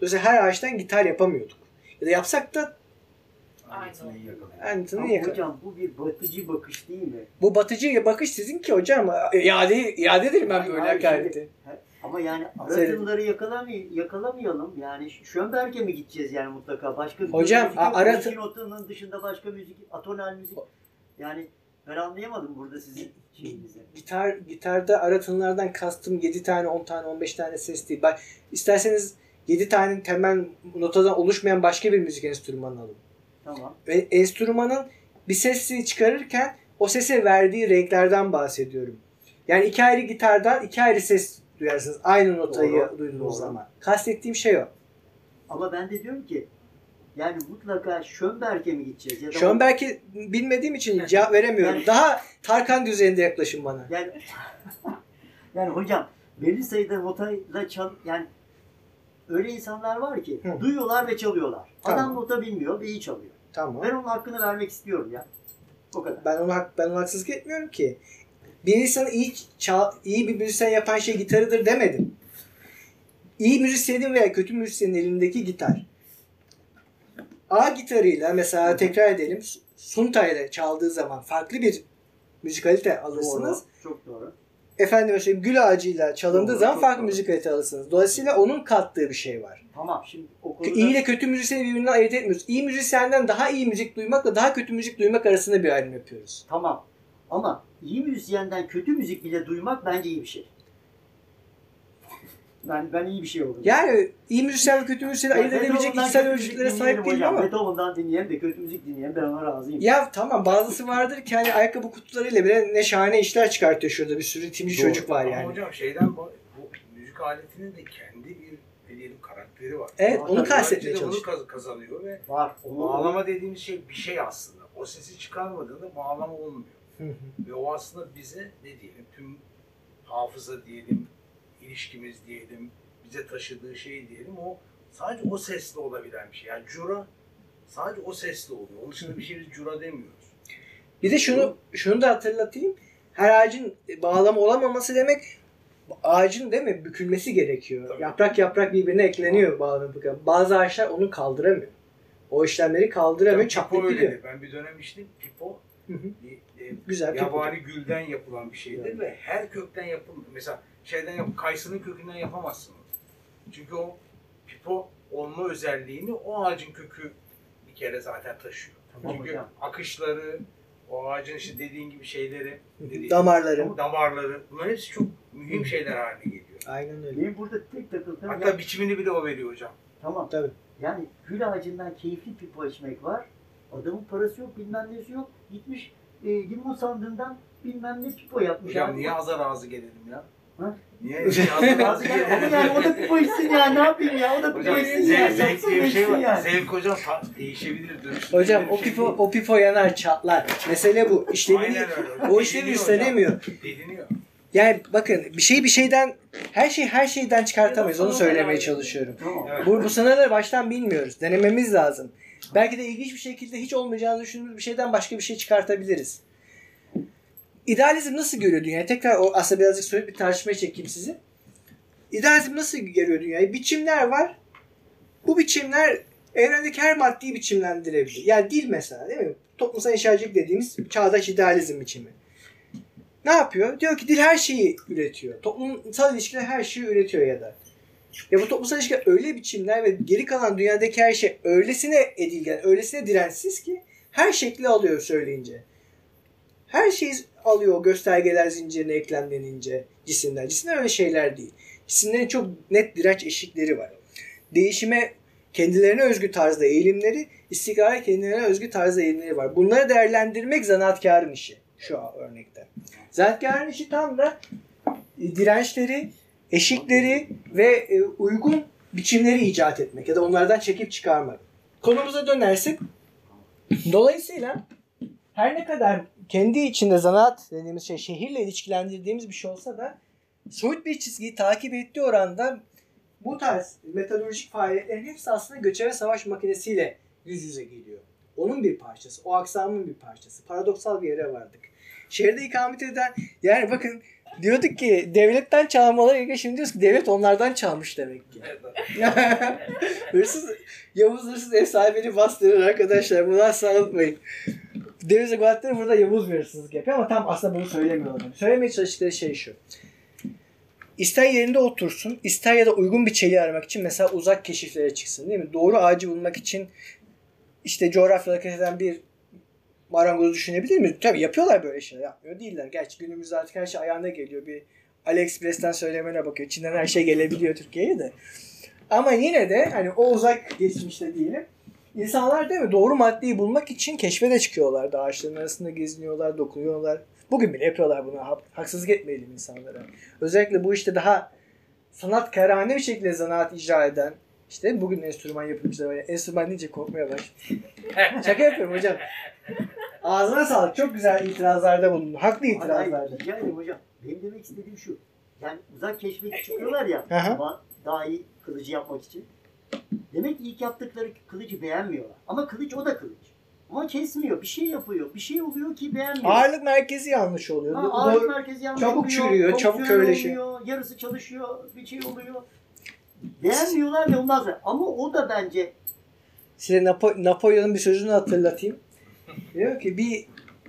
Dolayısıyla her ağaçtan gitar yapamıyorduk. Ya da yapsak da Ama yakın. hocam bu bir batıcı bakış değil mi? Bu batıcı bakış sizin ki hocam. İade, iade ederim ben böyle hakareti. Ama yani Söyle. aratımları yakalamay yakalayalım. Yani Schönberg'e mi gideceğiz yani mutlaka? Başka bir Hocam, müzik yok. a- aratı- Müzik notunun dışında başka müzik, atonal müzik. Yani ben anlayamadım burada sizin şeyinizi. Gitar gitarda ara tınlardan kastım 7 tane, 10 tane, 15 tane ses değil. Bak isterseniz 7 tane temel notadan oluşmayan başka bir müzik enstrümanı alın. Tamam. Ve enstrümanın bir sesi çıkarırken o sese verdiği renklerden bahsediyorum. Yani iki ayrı gitardan iki ayrı ses duyarsınız. Aynı notayı Doğru, duyduğunuz doğru. zaman. Kastettiğim şey o. Ama ben de diyorum ki yani mutlaka Schönberg'e mi gideceğiz? Ya da Schönberg'i bilmediğim için cevap veremiyorum. Yani- Daha Tarkan düzeyinde yaklaşın bana. Yani, yani hocam belli sayıda notayla çal yani öyle insanlar var ki Hı. duyuyorlar ve çalıyorlar. Tamam. Adam nota bilmiyor ve iyi çalıyor. Tamam. Ben onun hakkını vermek istiyorum ya. O kadar. Ben ona ben ona haksızlık etmiyorum ki. Bir insanı iyi çal, iyi bir müzisyen yapan şey gitarıdır demedim. İyi müzisyenin veya kötü müzisyenin elindeki gitar. A gitarıyla mesela tekrar edelim Sunta ile çaldığı zaman farklı bir müzikalite alırsınız. Doğru. Çok doğru. Efendim söyleyeyim gül ağacıyla çalındığı Doğru, zaman farklı doğru. müzikalite alırsınız. Dolayısıyla onun kattığı bir şey var. Tamam şimdi o konuda İyi ile kötü müzisyeni birbirinden ayırt etmiyoruz. İyi müzisyenden daha iyi müzik duymakla daha kötü müzik duymak arasında bir ayrım yapıyoruz. tamam. Ama iyi müzisyenden kötü müzik bile duymak bence iyi bir şey. Ben ben iyi bir şey oldum. Yani iyi müzisyen ve kötü müzisyeni ayırt edebilecek içsel ölçütlere sahip dinleyelim değilim ama. Beethoven'dan dinleyen de kötü müzik dinleyen ben ona razıyım. Ya tamam bazısı vardır ki hani ayakkabı kutularıyla bile ne şahane işler çıkartıyor şurada bir sürü timci çocuk var Ama yani. hocam şeyden bu, bu müzik aletinin de kendi bir ne diyelim karakteri var. Evet Tabii, onu kastetmeye çalışıyorum. kaz- kazanıyor ve Var. Onu, bağlama dediğimiz şey bir şey aslında. O sesi çıkarmadığında bağlama olmuyor. Hı hı. Ve o aslında bize ne diyelim tüm hafıza diyelim, ilişkimiz diyelim, bize taşıdığı şey diyelim o sadece o sesle olabilen bir şey. Yani cura sadece o sesle oluyor. Onun dışında bir şey biz cura demiyoruz. Bir de şunu şunu da hatırlatayım. Her ağacın bağlama olamaması demek ağacın değil mi bükülmesi gerekiyor. Tabii. Yaprak yaprak birbirine ekleniyor bağlama. Bazı ağaçlar onu kaldıramıyor. O işlemleri kaldıramıyor, Yani pipo gidiyor. Ben bir dönem içtim. Pipo Hı hı. bir, e, Güzel. yabani gülden yapılan bir şeydir Evet. ve her kökten yapılmıyor. Mesela şeyden yap, kayısının kökünden yapamazsın. Çünkü o pipo olma özelliğini o ağacın kökü bir kere zaten taşıyor. Tamam Çünkü hocam. akışları, o ağacın işte dediğin gibi şeyleri, dediğin- Damarları. damarları, bunların hepsi çok mühim şeyler haline geliyor. Aynen öyle. benim burada tek takıldığım Hatta ya- biçimini bile o veriyor hocam. Tamam. Tabii. Yani gül ağacından keyifli pipo içmek var. Adamın parası yok, bilmem nesi yok. Gitmiş e, limon sandığından bilmem ne pipo yapmış. Hocam abi. niye azar ağzı gelelim ya? Ha? Niye, gelelim? yani o da pipo içsin ya ne yapayım ya o da içsin zevk, ya. zevk diye bir şey var. yani. Zevk hocam değişebilir, dönüştürülebilir Hocam bir o şey pipo değil. o pipo yanar çatlar. Mesele bu. İşlevini o işlevi Dediniyor üstlenemiyor. hocam. Dediniyor. Yani bakın bir şey bir şeyden her şey her şeyden çıkartamayız. Onu söylemeye çalışıyorum. Tamam. Evet. Bu, bu sınırları baştan bilmiyoruz. Denememiz lazım. Belki de ilginç bir şekilde hiç olmayacağını düşündüğümüz bir şeyden başka bir şey çıkartabiliriz. İdealizm nasıl görüyor dünyayı? Tekrar o aslında birazcık sorup bir tartışmaya çekeyim sizi. İdealizm nasıl görüyor dünyayı? Biçimler var. Bu biçimler evrendeki her maddeyi biçimlendirebilir. Yani dil mesela değil mi? Toplumsal inşacılık dediğimiz çağdaş idealizm biçimi. Ne yapıyor? Diyor ki dil her şeyi üretiyor. Toplumsal ilişkiler her şeyi üretiyor ya da. Ya bu toplumsal ilişkiler öyle biçimler ve geri kalan dünyadaki her şey öylesine edilgen, öylesine dirençsiz ki her şekli alıyor söyleyince. Her şeyi alıyor o göstergeler zincirine eklemlenince cisimler. Cisimler öyle şeyler değil. Cisimlerin çok net direnç eşikleri var. Değişime kendilerine özgü tarzda eğilimleri, istikrara kendilerine özgü tarzda eğilimleri var. Bunları değerlendirmek zanaatkarın işi şu örnekte. Zanaatkarın işi tam da e, dirençleri, eşikleri ve e, uygun biçimleri icat etmek ya da onlardan çekip çıkarmak. Konumuza dönersek dolayısıyla her ne kadar kendi içinde zanaat dediğimiz şey şehirle ilişkilendirdiğimiz bir şey olsa da soyut bir çizgiyi takip ettiği oranda bu tarz metalurjik faaliyetlerin hepsi aslında göçebe savaş makinesiyle yüz yüze geliyor. Onun bir parçası, o aksamın bir parçası. Paradoksal bir yere vardık. Şehirde ikamet eden, yani bakın diyorduk ki devletten çalmaları gerekiyor. Şimdi diyoruz ki devlet onlardan çalmış demek ki. hırsız, Yavuz hırsız ev sahibini bastırır arkadaşlar. Bunu asla unutmayın. Deniz Guatleri burada Yavuz bir hırsızlık yapıyor ama tam aslında bunu söylemiyorlar. Söylemeye çalıştıkları şey şu. İster yerinde otursun, ister ya da uygun bir çeliği aramak için mesela uzak keşiflere çıksın değil mi? Doğru ağacı bulmak için işte coğrafyada hareket eden bir marangozu düşünebilir mi? Tabii yapıyorlar böyle şeyler. Yapmıyor değiller. Gerçi günümüzde artık her şey ayağına geliyor. Bir AliExpress'ten söylemene bakıyor. Çin'den her şey gelebiliyor Türkiye'ye de. Ama yine de hani o uzak geçmişte diyelim. İnsanlar değil mi doğru maddeyi bulmak için keşfe de çıkıyorlar. Ağaçların arasında geziniyorlar, dokunuyorlar. Bugün bile yapıyorlar bunu. Ha- Haksızlık etmeyelim insanlara. Özellikle bu işte daha sanatkarane bir şekilde zanaat icra eden işte bugün enstrüman yapımcıları var. Enstrüman deyince korkmaya başladım. Şaka yapıyorum hocam. Ağzına sağlık. Çok güzel itirazlarda bulundun. Haklı itirazlarda. Ederim hocam. Benim demek istediğim şu. Yani uzak keşfe çıkıyorlar ya. İyi kılıcı yapmak için. Demek ki ilk yaptıkları kılıcı beğenmiyorlar. Ama kılıç o da kılıç. Ama kesmiyor. Bir şey yapıyor. Bir şey oluyor ki beğenmiyor. Ağırlık merkezi yanlış oluyor. Ha, ağırlık doğru- merkezi yanlış çabuk oluyor, çürüyor, çabuk körleşiyor. olmuyor, Yarısı çalışıyor. Bir şey oluyor. Beğenmiyorlar ya ondan sonra. Ama o da bence Size Napo- Napolyon'un bir sözünü hatırlatayım. Diyor ki bir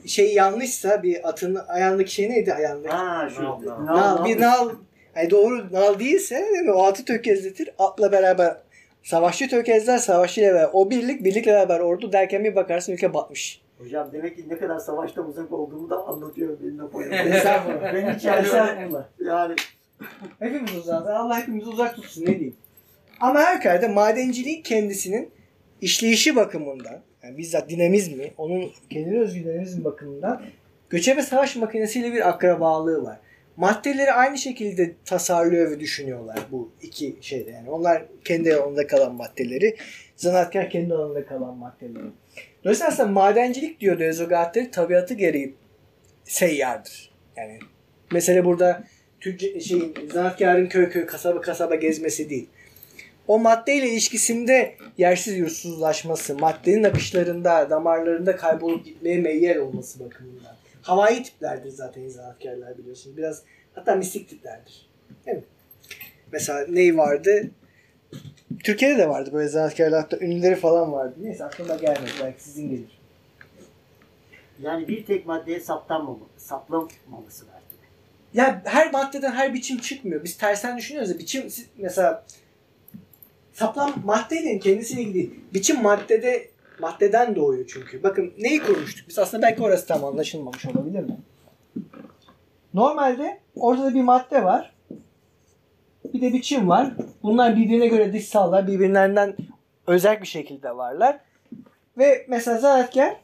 şey yanlışsa bir atın ayağındaki şey neydi ayağındaki? ha şu Nal, nal. Nal, bir nal yani doğru nal değilse değil mi? O atı tökezletir. Atla beraber savaşçı tökezler. Savaşçıyla beraber o birlik birlikle beraber ordu derken bir bakarsın ülke batmış. Hocam demek ki ne kadar savaştan uzak olduğumu da anlatıyor benim Napolyon. Estağfurullah. ben hiç yani, Estağfurullah. yani Hepimiz uzak. Allah hepimizi uzak tutsun ne diyeyim. Ama her halükarda madenciliğin kendisinin işleyişi bakımından yani bizzat dinamizmi, onun kendine özgü dinamizm bakımından göçebe savaş makinesiyle bir akrabalığı var. Maddeleri aynı şekilde tasarlıyor ve düşünüyorlar bu iki şeyde. Yani onlar kendi alanında kalan maddeleri, zanaatkar kendi alanında kalan maddeleri. Dolayısıyla aslında madencilik diyor Dezogatleri tabiatı gereği seyyardır. Yani mesele burada tücc- şeyin, zanaatkarın köy köy kasaba kasaba gezmesi değil. O maddeyle ilişkisinde yersiz yursuzlaşması, maddenin akışlarında, damarlarında kaybolup gitmeye meyyal olması bakımından. Havai tiplerdir zaten zanaatkarlar biliyorsunuz. Biraz hatta mistik tiplerdir. Değil mi? Mesela ney vardı? Türkiye'de de vardı böyle zanaatkarlar hatta ünlüleri falan vardı. Neyse aklıma gelmedi. Belki sizin gelir. yani bir tek maddeye saptanmamalı, saplamaması belki. de. Ya her maddeden her biçim çıkmıyor. Biz tersten düşünüyoruz ya biçim mesela saplam maddeyle kendisiyle ilgili biçim maddede maddeden doğuyor çünkü. Bakın neyi kurmuştuk? Biz aslında belki orası tam anlaşılmamış olabilir mi? Normalde ortada bir madde var. Bir de biçim var. Bunlar birbirine göre dışsallar. Birbirlerinden özel bir şekilde varlar. Ve mesela zanaatkar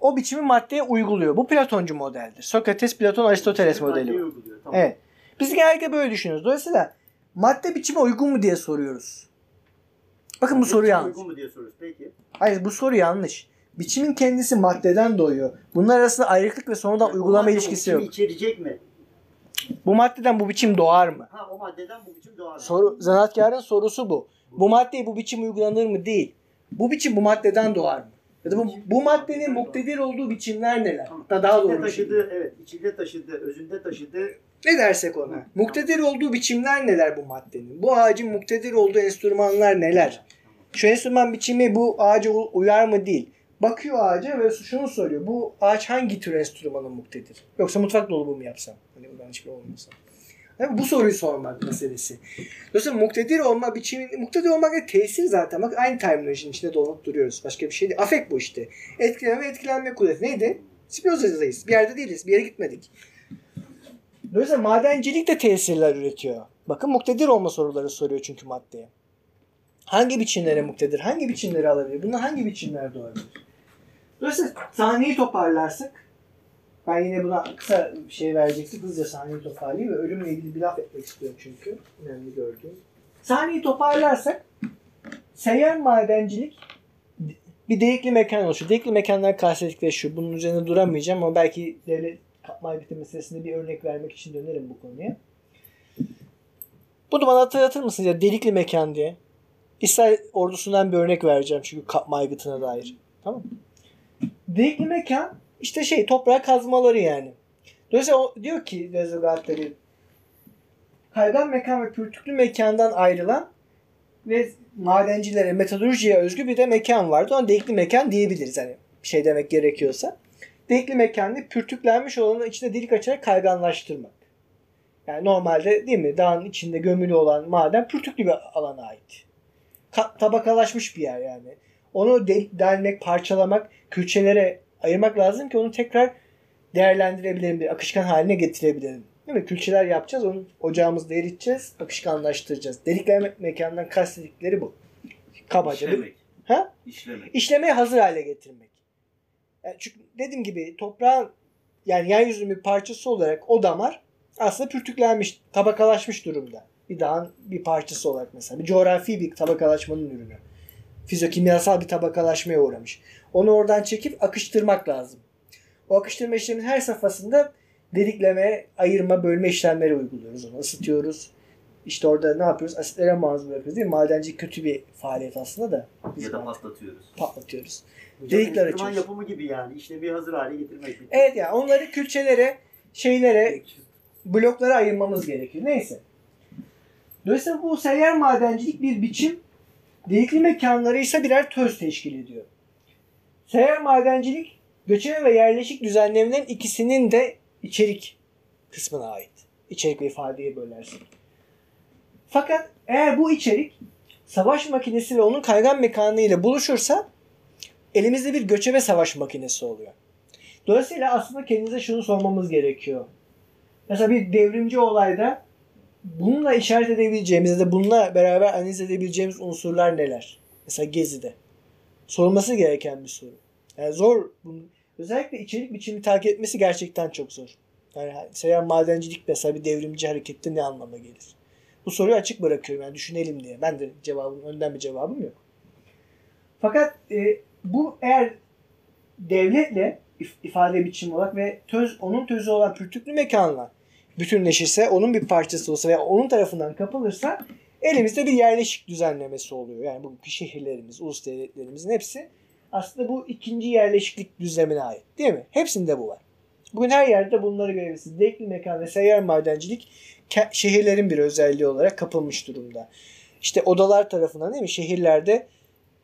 o biçimi maddeye uyguluyor. Bu Platoncu modeldir. Sokrates, Platon, Aristoteles modeli. Tamam. Evet. Biz genellikle böyle düşünüyoruz. Dolayısıyla madde biçime uygun mu diye soruyoruz. Bakın bu Madde soru için yanlış. Uygun mu diye soruyoruz. Peki. Hayır bu soru yanlış. Biçimin kendisi maddeden doğuyor. Bunlar arasında ayrılık ve sonradan Yani uygulama ilişkisi yok. içerecek mi? Bu maddeden bu biçim doğar mı? Ha o maddeden bu biçim doğar. mı? Soru, zanaatkarın sorusu bu. Bu maddeye bu biçim uygulanır mı? Değil. Bu biçim bu maddeden doğar mı? Ya da bu, bu maddenin muktedir olduğu biçimler neler? Tamam. Da daha İçinde doğru şey. taşıdığı, evet, içinde taşıdığı, özünde taşıdığı Ne dersek ona? Muktedir olduğu biçimler neler bu maddenin? Bu ağacın muktedir olduğu enstrümanlar neler? Şu enstrüman biçimi bu ağaca uyar mı değil. Bakıyor ağaca ve şunu soruyor. Bu ağaç hangi tür enstrümana muktedir? Yoksa mutfak dolabı mı yapsam? Hani buradan hiçbir olmasa. Yani bu soruyu sormak meselesi. Dolayısıyla muktedir olma biçimi, muktedir olmak da tesir zaten. Bak aynı terminolojinin içinde dolanıp duruyoruz. Başka bir şey değil. Afek bu işte. Etkileme ve etkilenme kudreti. Neydi? Spinoza'dayız. Bir yerde değiliz. Bir yere gitmedik. Dolayısıyla madencilik de tesirler üretiyor. Bakın muktedir olma soruları soruyor çünkü maddeye. Hangi biçimlere muktedir? Hangi biçimleri alabilir? Bunlar hangi biçimler doğabilir? Dolayısıyla sahneyi toparlarsak ben yine buna kısa bir şey verecektim. Hızlıca sahneyi toparlayayım ve ölümle ilgili bir laf etmek istiyorum çünkü. Önemli gördüğüm. Sahneyi toparlarsak seyyar madencilik bir delikli mekan oluşuyor. Delikli mekanlar kastettikleri şu. Bunun üzerine duramayacağım ama belki devlet katma aygıtı meselesinde bir örnek vermek için dönerim bu konuya. Bunu bana hatırlatır mısınız ya delikli mekan diye? İsrail ordusundan bir örnek vereceğim çünkü kapma aygıtına dair. Tamam mı? Delikli mekan işte şey toprağa kazmaları yani. Dolayısıyla o diyor ki Dezogatleri kaygan mekan ve pürtüklü mekandan ayrılan ve madencilere, metalurjiye özgü bir de mekan vardı. Ona delikli mekan diyebiliriz hani şey demek gerekiyorsa. Delikli mekanlı pürtüklenmiş olanı içinde delik açarak kayganlaştırmak. Yani normalde değil mi dağın içinde gömülü olan maden pürtüklü bir alana ait. Ka- tabakalaşmış bir yer yani. Onu de- delmek, parçalamak, külçelere ayırmak lazım ki onu tekrar değerlendirebilelim, bir akışkan haline getirebilelim. Değil mi? Külçeler yapacağız, onu ocağımızda eriteceğiz, akışkanlaştıracağız. Deliklenme mekandan kastettikleri bu. Kabaca. bir- İşlemek. Ha? İşlemek. işlemeye hazır hale getirmek. Yani çünkü dediğim gibi toprağın yani yeryüzünün bir parçası olarak o damar aslında pürtüklenmiş, tabakalaşmış durumda. Bir dağın bir parçası olarak mesela. Bir coğrafi bir tabakalaşmanın ürünü. Fizyokimyasal bir tabakalaşmaya uğramış. Onu oradan çekip akıştırmak lazım. O akıştırma işleminin her safhasında delikleme, ayırma, bölme işlemleri uyguluyoruz. Onu ısıtıyoruz. İşte orada ne yapıyoruz? Asitlere maruz bırakıyoruz değil mi? Madenci kötü bir faaliyet aslında da. Biz Ya da patlatıyoruz. patlatıyoruz. Delikler açıyoruz. yapımı gibi yani. İşlemi hazır hale getirmek. Evet yani onları külçelere, şeylere, bloklara ayırmamız gerekiyor. Neyse. Dolayısıyla bu seyyar madencilik bir biçim, delikli mekanları ise birer töz teşkil ediyor. Seyyar madencilik, göçebe ve yerleşik düzenlemelerin ikisinin de içerik kısmına ait. İçerik ve ifadeye bölersin. Fakat eğer bu içerik savaş makinesi ve onun kaygan mekanı ile buluşursa elimizde bir göçebe savaş makinesi oluyor. Dolayısıyla aslında kendimize şunu sormamız gerekiyor. Mesela bir devrimci olayda bununla işaret edebileceğimiz ya bununla beraber analiz edebileceğimiz unsurlar neler? Mesela Gezi'de. Sorulması gereken bir soru. Yani zor. Bunun, özellikle içerik biçimi takip etmesi gerçekten çok zor. Yani seyyar madencilik mesela bir devrimci harekette ne anlama gelir? Bu soruyu açık bırakıyorum yani düşünelim diye. Ben de cevabım, önden bir cevabım yok. Fakat e, bu eğer devletle if- ifade biçimi olarak ve töz onun tözü olan pürtüklü mekanla bütünleşirse, onun bir parçası olsa veya onun tarafından kapılırsa elimizde bir yerleşik düzenlemesi oluyor. Yani bugünkü şehirlerimiz, ulus devletlerimizin hepsi aslında bu ikinci yerleşiklik düzlemine ait. Değil mi? Hepsinde bu var. Bugün her yerde bunları görebilirsiniz. Dekli mekan ve seyyar madencilik şehirlerin bir özelliği olarak kapılmış durumda. İşte odalar tarafından değil mi? Şehirlerde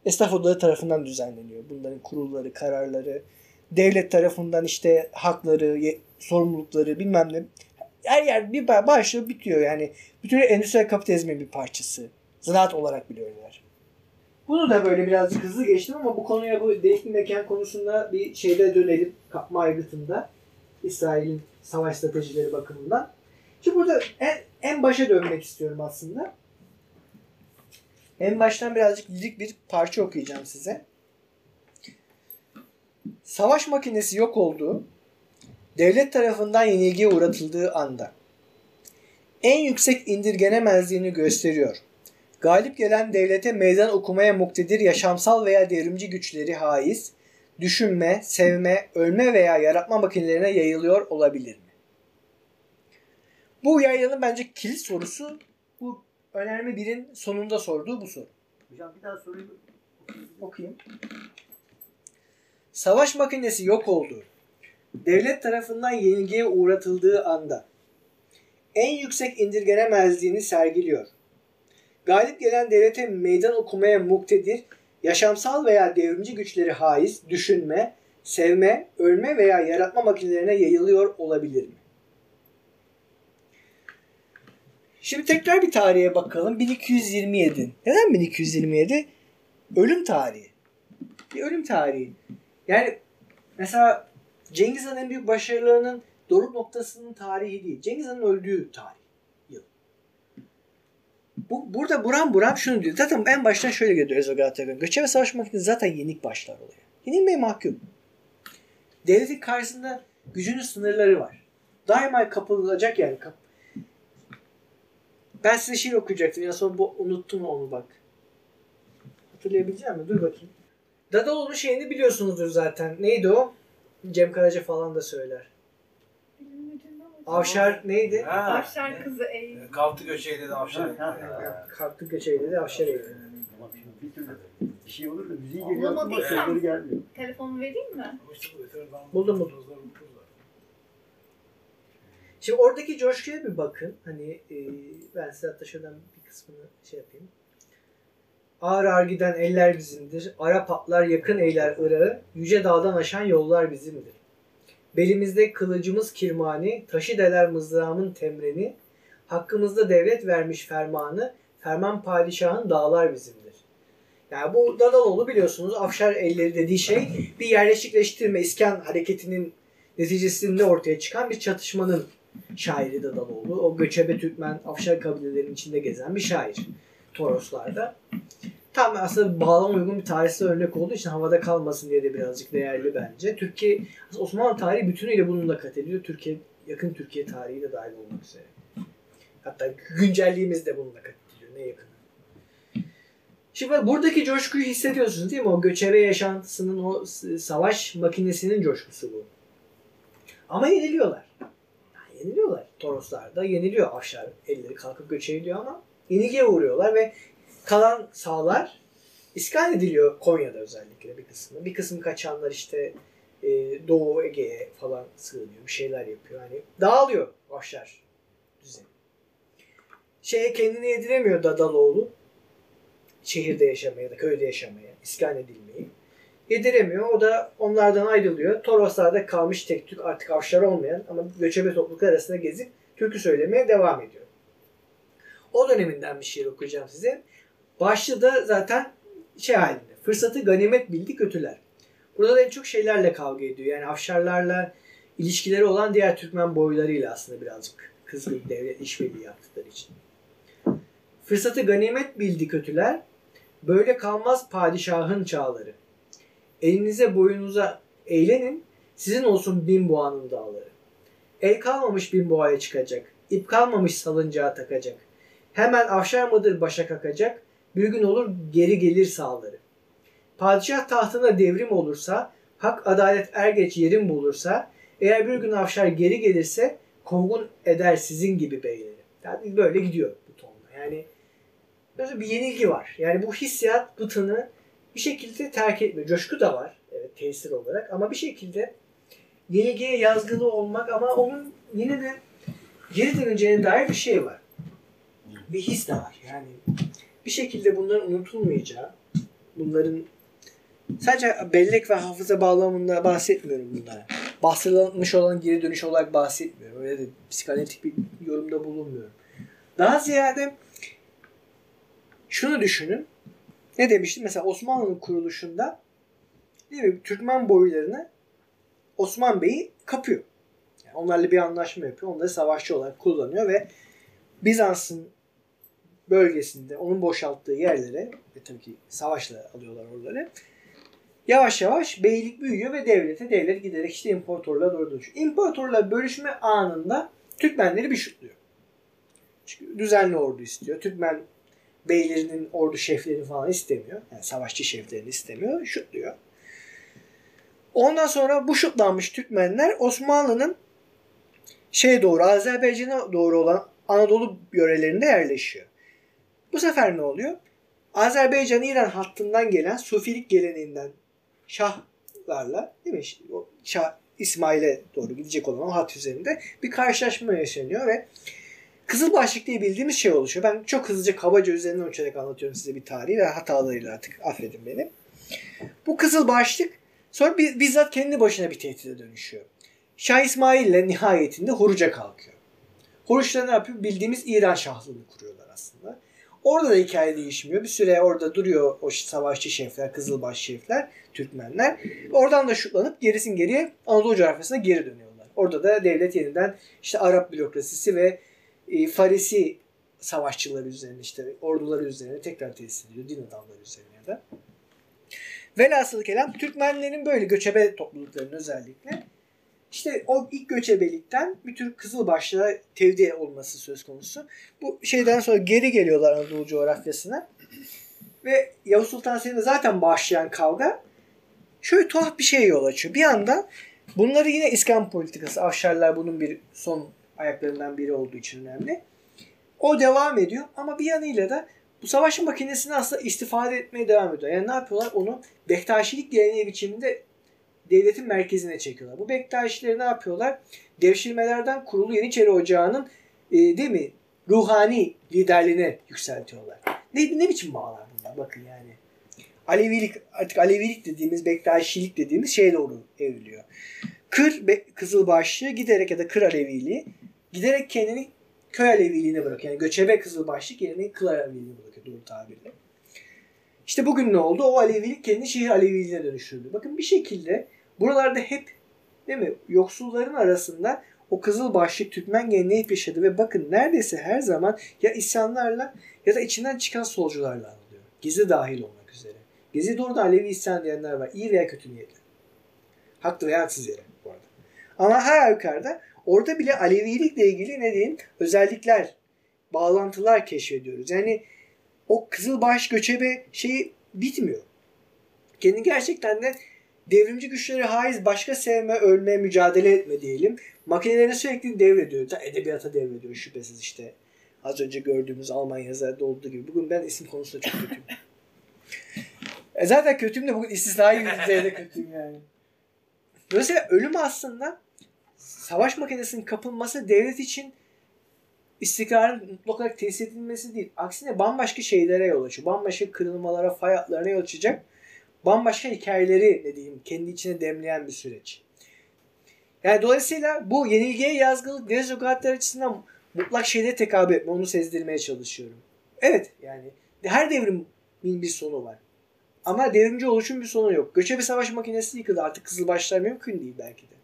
esnaf odaları tarafından düzenleniyor. Bunların kurulları, kararları, devlet tarafından işte hakları, sorumlulukları bilmem ne. Her yer bir ba- başlıyor bitiyor yani. Bütün endüstriyel kapitalizmin bir parçası. Zanaat olarak biliyorlar. Bunu da böyle birazcık hızlı geçtim ama bu konuya bu delikli mekan konusunda bir şeyde dönelim. Kapma aygıtında. İsrail'in savaş stratejileri bakımından. Şimdi burada en, en başa dönmek istiyorum aslında. En baştan birazcık lirik bir parça okuyacağım size. Savaş makinesi yok olduğu, devlet tarafından yenilgiye uğratıldığı anda en yüksek indirgenemezliğini gösteriyor. Galip gelen devlete meydan okumaya muktedir yaşamsal veya devrimci güçleri haiz, düşünme, sevme, ölme veya yaratma makinelerine yayılıyor olabilir mi? Bu yayının bence kilit sorusu bu önerme birin sonunda sorduğu bu soru. Hocam bir daha soruyu Okuyayım. Savaş makinesi yok oldu. Devlet tarafından yenilgiye uğratıldığı anda en yüksek indirgenemezliğini sergiliyor. Galip gelen devlete meydan okumaya muktedir, yaşamsal veya devrimci güçleri haiz, düşünme, sevme, ölme veya yaratma makinelerine yayılıyor olabilir mi? Şimdi tekrar bir tarihe bakalım. 1227. Neden 1227? Ölüm tarihi. Bir ölüm tarihi. Yani mesela Cengiz Han'ın en büyük başarılarının doruk noktasının tarihi değil. Cengiz Han'ın öldüğü tarih. Yıl. Bu, burada buram buram şunu diyor. Zaten en baştan şöyle geliyor Ezra Galatasaray. Göçebe savaş makinesi zaten yenik başlar oluyor. Yenilmeye mahkum. Devletin karşısında gücünün sınırları var. Daima kapılacak yani. Kap ben size şiir okuyacaktım. Ya sonra bu, unuttum onu bak. Hatırlayabilecek mi? Dur bakayım. Dadaoğlu'nun şeyini biliyorsunuzdur zaten. Neydi o? Cem Karaca falan da söyler. Avşar neydi? Ha, Avşar ne? kızı eğ. Kalktı göçeğde de avşar. Ha. Kalktı göçeydi de Avşar eğildi. Tamam şimdi bir türlü bir şey olur da müziği geliyor sözleri gelmiyor. Telefonu vereyim mi? Ama Buldum, buldum. Şimdi oradaki coşkuya bir bakın. Hani e, ben size hatta şuradan bir kısmını şey yapayım. Ağır ağır giden eller bizimdir. Ara patlar yakın eyler Irak'ı. Yüce dağdan aşan yollar bizimdir. Belimizde kılıcımız kirmani, taşı deler mızrağımın temreni. Hakkımızda devlet vermiş fermanı, ferman padişahın dağlar bizimdir. Yani bu Dadaloğlu biliyorsunuz Afşar elleri dediği şey bir yerleşikleştirme iskan hareketinin neticesinde ortaya çıkan bir çatışmanın şairi Dadaloğlu. O göçebe Türkmen Afşar kabilelerinin içinde gezen bir şair. Toroslarda. Tam aslında bağlama uygun bir tarihsel örnek olduğu için havada kalmasın diye de birazcık değerli bence. Türkiye, Osmanlı tarihi bütünüyle bununla kat ediyor. Türkiye, yakın Türkiye tarihi de dahil olmak üzere. Hatta güncelliğimiz de bununla katılıyor. Ne yakın. Şimdi buradaki coşkuyu hissediyorsunuz değil mi? O göçebe yaşantısının, o savaş makinesinin coşkusu bu. Ama yeniliyorlar. Yani yeniliyorlar. Toroslar da yeniliyor. Afşar elleri kalkıp göçebiliyor ama yenilgiye uğruyorlar ve kalan sağlar iskan ediliyor Konya'da özellikle bir kısmı. Bir kısmı kaçanlar işte e, Doğu Ege'ye falan sığınıyor. Bir şeyler yapıyor. Hani dağılıyor Afşar düzeni. Şeye kendini yediremiyor Dadaloğlu. Şehirde yaşamaya ya da köyde yaşamaya, iskan edilmeyi. Yediremiyor. O da onlardan ayrılıyor. Toroslar'da kalmış tek tük artık avşar olmayan ama göçebe topluluklar arasında gezip türkü söylemeye devam ediyor. O döneminden bir şiir okuyacağım size. Başlığı da zaten şey halinde. Fırsatı ganimet bildi kötüler. Burada da en çok şeylerle kavga ediyor. Yani Afşarlarla ilişkileri olan diğer Türkmen boylarıyla aslında birazcık kızgın devlet işbirliği yaptıkları için. Fırsatı ganimet bildi kötüler. Böyle kalmaz padişahın çağları. Elinize boyunuza eğlenin. Sizin olsun bin boğanın dağları. El kalmamış bin boğaya çıkacak. ip kalmamış salıncağa takacak. Hemen afşar mıdır başa kakacak. Bir gün olur geri gelir sağları. Padişah tahtına devrim olursa, hak adalet er geç yerin bulursa, eğer bir gün Afşar geri gelirse kovgun eder sizin gibi beyleri. Yani böyle gidiyor bu tonla. Yani böyle bir yenilgi var. Yani bu hissiyat bıtını bir şekilde terk etmiyor. Coşku da var evet, tesir olarak ama bir şekilde yenilgiye yazgılı olmak ama onun yine de geri döneceğine dair bir şey var. Bir his de var. Yani bir şekilde bunların unutulmayacağı, bunların sadece bellek ve hafıza bağlamında bahsetmiyorum bunlara. Bastırılmış olan geri dönüş olarak bahsetmiyorum. Öyle de psikanalitik bir yorumda bulunmuyorum. Daha ziyade şunu düşünün. Ne demiştim? Mesela Osmanlı'nın kuruluşunda değil mi? Türkmen boylarını Osman Bey'i kapıyor. Yani onlarla bir anlaşma yapıyor. Onları savaşçı olarak kullanıyor ve Bizans'ın bölgesinde onun boşalttığı yerlere ve tabii ki savaşla alıyorlar oraları. Yavaş yavaş beylik büyüyor ve devlete devlet giderek işte imparatorluğa doğru dönüşüyor. İmparatorluğa bölüşme anında Türkmenleri bir şutluyor. Çünkü düzenli ordu istiyor. Türkmen beylerinin ordu şeflerini falan istemiyor. Yani savaşçı şeflerini istemiyor. Şutluyor. Ondan sonra bu şutlanmış Türkmenler Osmanlı'nın şeye doğru Azerbaycan'a doğru olan Anadolu yörelerinde yerleşiyor. Bu sefer ne oluyor? Azerbaycan-İran hattından gelen Sufilik geleneğinden Şahlarla değil mi? Şah İsmail'e doğru gidecek olan o hat üzerinde bir karşılaşma yaşanıyor ve Kızıl başlık diye bildiğimiz şey oluşuyor. Ben çok hızlıca kabaca üzerinden uçarak anlatıyorum size bir tarihi ve hatalarıyla artık affedin beni. Bu kızıl başlık sonra bizzat kendi başına bir tehdide dönüşüyor. Şah İsmail ile nihayetinde Huruç'a kalkıyor. Huruç'ta ne yapıyor? Bildiğimiz İran Şahlığını kuruyorlar aslında. Orada da hikaye değişmiyor. Bir süre orada duruyor o savaşçı şefler, kızılbaş şefler, Türkmenler. Oradan da şutlanıp gerisin geriye Anadolu coğrafyasına geri dönüyorlar. Orada da devlet yeniden işte Arap bürokrasisi ve e, Farisi savaşçıları üzerine işte orduları üzerine tekrar tesis ediyor. Din adamları üzerine de. Velhasıl kelam Türkmenlerin böyle göçebe topluluklarının özellikle işte o ilk göçebelikten bir tür Kızılbaşlığa tevdi olması söz konusu. Bu şeyden sonra geri geliyorlar Anadolu coğrafyasına. Ve Yavuz Sultan Selim'le zaten başlayan kavga şöyle tuhaf bir şey yol açıyor. Bir anda bunları yine İskan politikası, Afşarlar bunun bir son ayaklarından biri olduğu için önemli. O devam ediyor ama bir yanıyla da bu savaş makinesini aslında istifade etmeye devam ediyor. Yani ne yapıyorlar? Onu Bektaşilik geleneği biçiminde devletin merkezine çekiyorlar. Bu Bektaşileri ne yapıyorlar? Devşirmelerden kurulu Yeniçeri Ocağı'nın e, değil mi? Ruhani liderliğine yükseltiyorlar. Ne, ne biçim bağlar bunlar? Bakın yani. Alevilik artık Alevilik dediğimiz Bektaşilik dediğimiz şeye doğru evriliyor. Kır Be- Kızılbaşlı giderek ya da Kır Aleviliği giderek kendini köy Aleviliğine bırakıyor. Yani göçebe Kızılbaşlık yerine Kır Aleviliğine bırakıyor doğru tabirle. İşte bugün ne oldu? O Alevilik kendini şehir Aleviliğine dönüştürdü. Bakın bir şekilde buralarda hep değil mi yoksulların arasında o Kızılbaşlık Türkmen geleneği yaşadı ve bakın neredeyse her zaman ya isyanlarla ya da içinden çıkan solcularla anılıyor. Gezi dahil olmak üzere. Gezi doğrudan Alevi isyan diyenler var. İyi veya kötü niyetli. Haklı veya haksız yere bu arada. Ama her yukarıda orada bile Alevilikle ilgili ne diyeyim özellikler bağlantılar keşfediyoruz. Yani o Kızılbaş göçebe şeyi bitmiyor. Kendi gerçekten de devrimci güçleri haiz başka sevme, ölme, mücadele etme diyelim. Makinelerini sürekli devrediyor. Ta Edebiyata devrediyor şüphesiz işte. Az önce gördüğümüz Alman yazarda olduğu gibi. Bugün ben isim konusunda çok kötüyüm. e zaten kötüyüm de bugün istisnai bir düzeyde kötüyüm yani. Dolayısıyla ölüm aslında savaş makinesinin kapılması devlet için istikrarın mutlak olarak tesis edilmesi değil. Aksine bambaşka şeylere yol açıyor. Bambaşka kırılmalara, fay yol açacak. Bambaşka hikayeleri ne diyeyim kendi içine demleyen bir süreç. Yani dolayısıyla bu yenilgiye yazgılık Deleuze açısından mutlak şeyde tekabül etme. Onu sezdirmeye çalışıyorum. Evet yani her devrimin bir sonu var. Ama devrimci oluşun bir sonu yok. Göçebe savaş makinesi yıkıldı. Artık Kızılbaşlar mümkün değil belki de.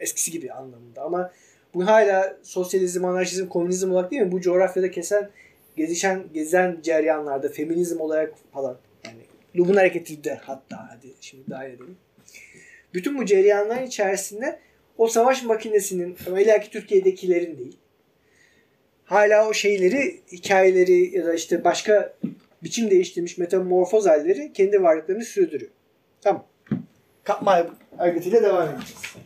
Eskisi gibi anlamında. Ama bu hala sosyalizm, anarşizm, komünizm olarak değil mi? Bu coğrafyada kesen, gezişen, gezen ceryanlarda feminizm olarak falan. Lubun hareketi de hatta hadi şimdi dahil edelim. Bütün bu ceryanların içerisinde o savaş makinesinin ama illaki Türkiye'dekilerin değil. Hala o şeyleri, hikayeleri ya da işte başka biçim değiştirmiş metamorfoz halleri kendi varlıklarını sürdürüyor. Tamam. Kapma hareketiyle devam edeceğiz.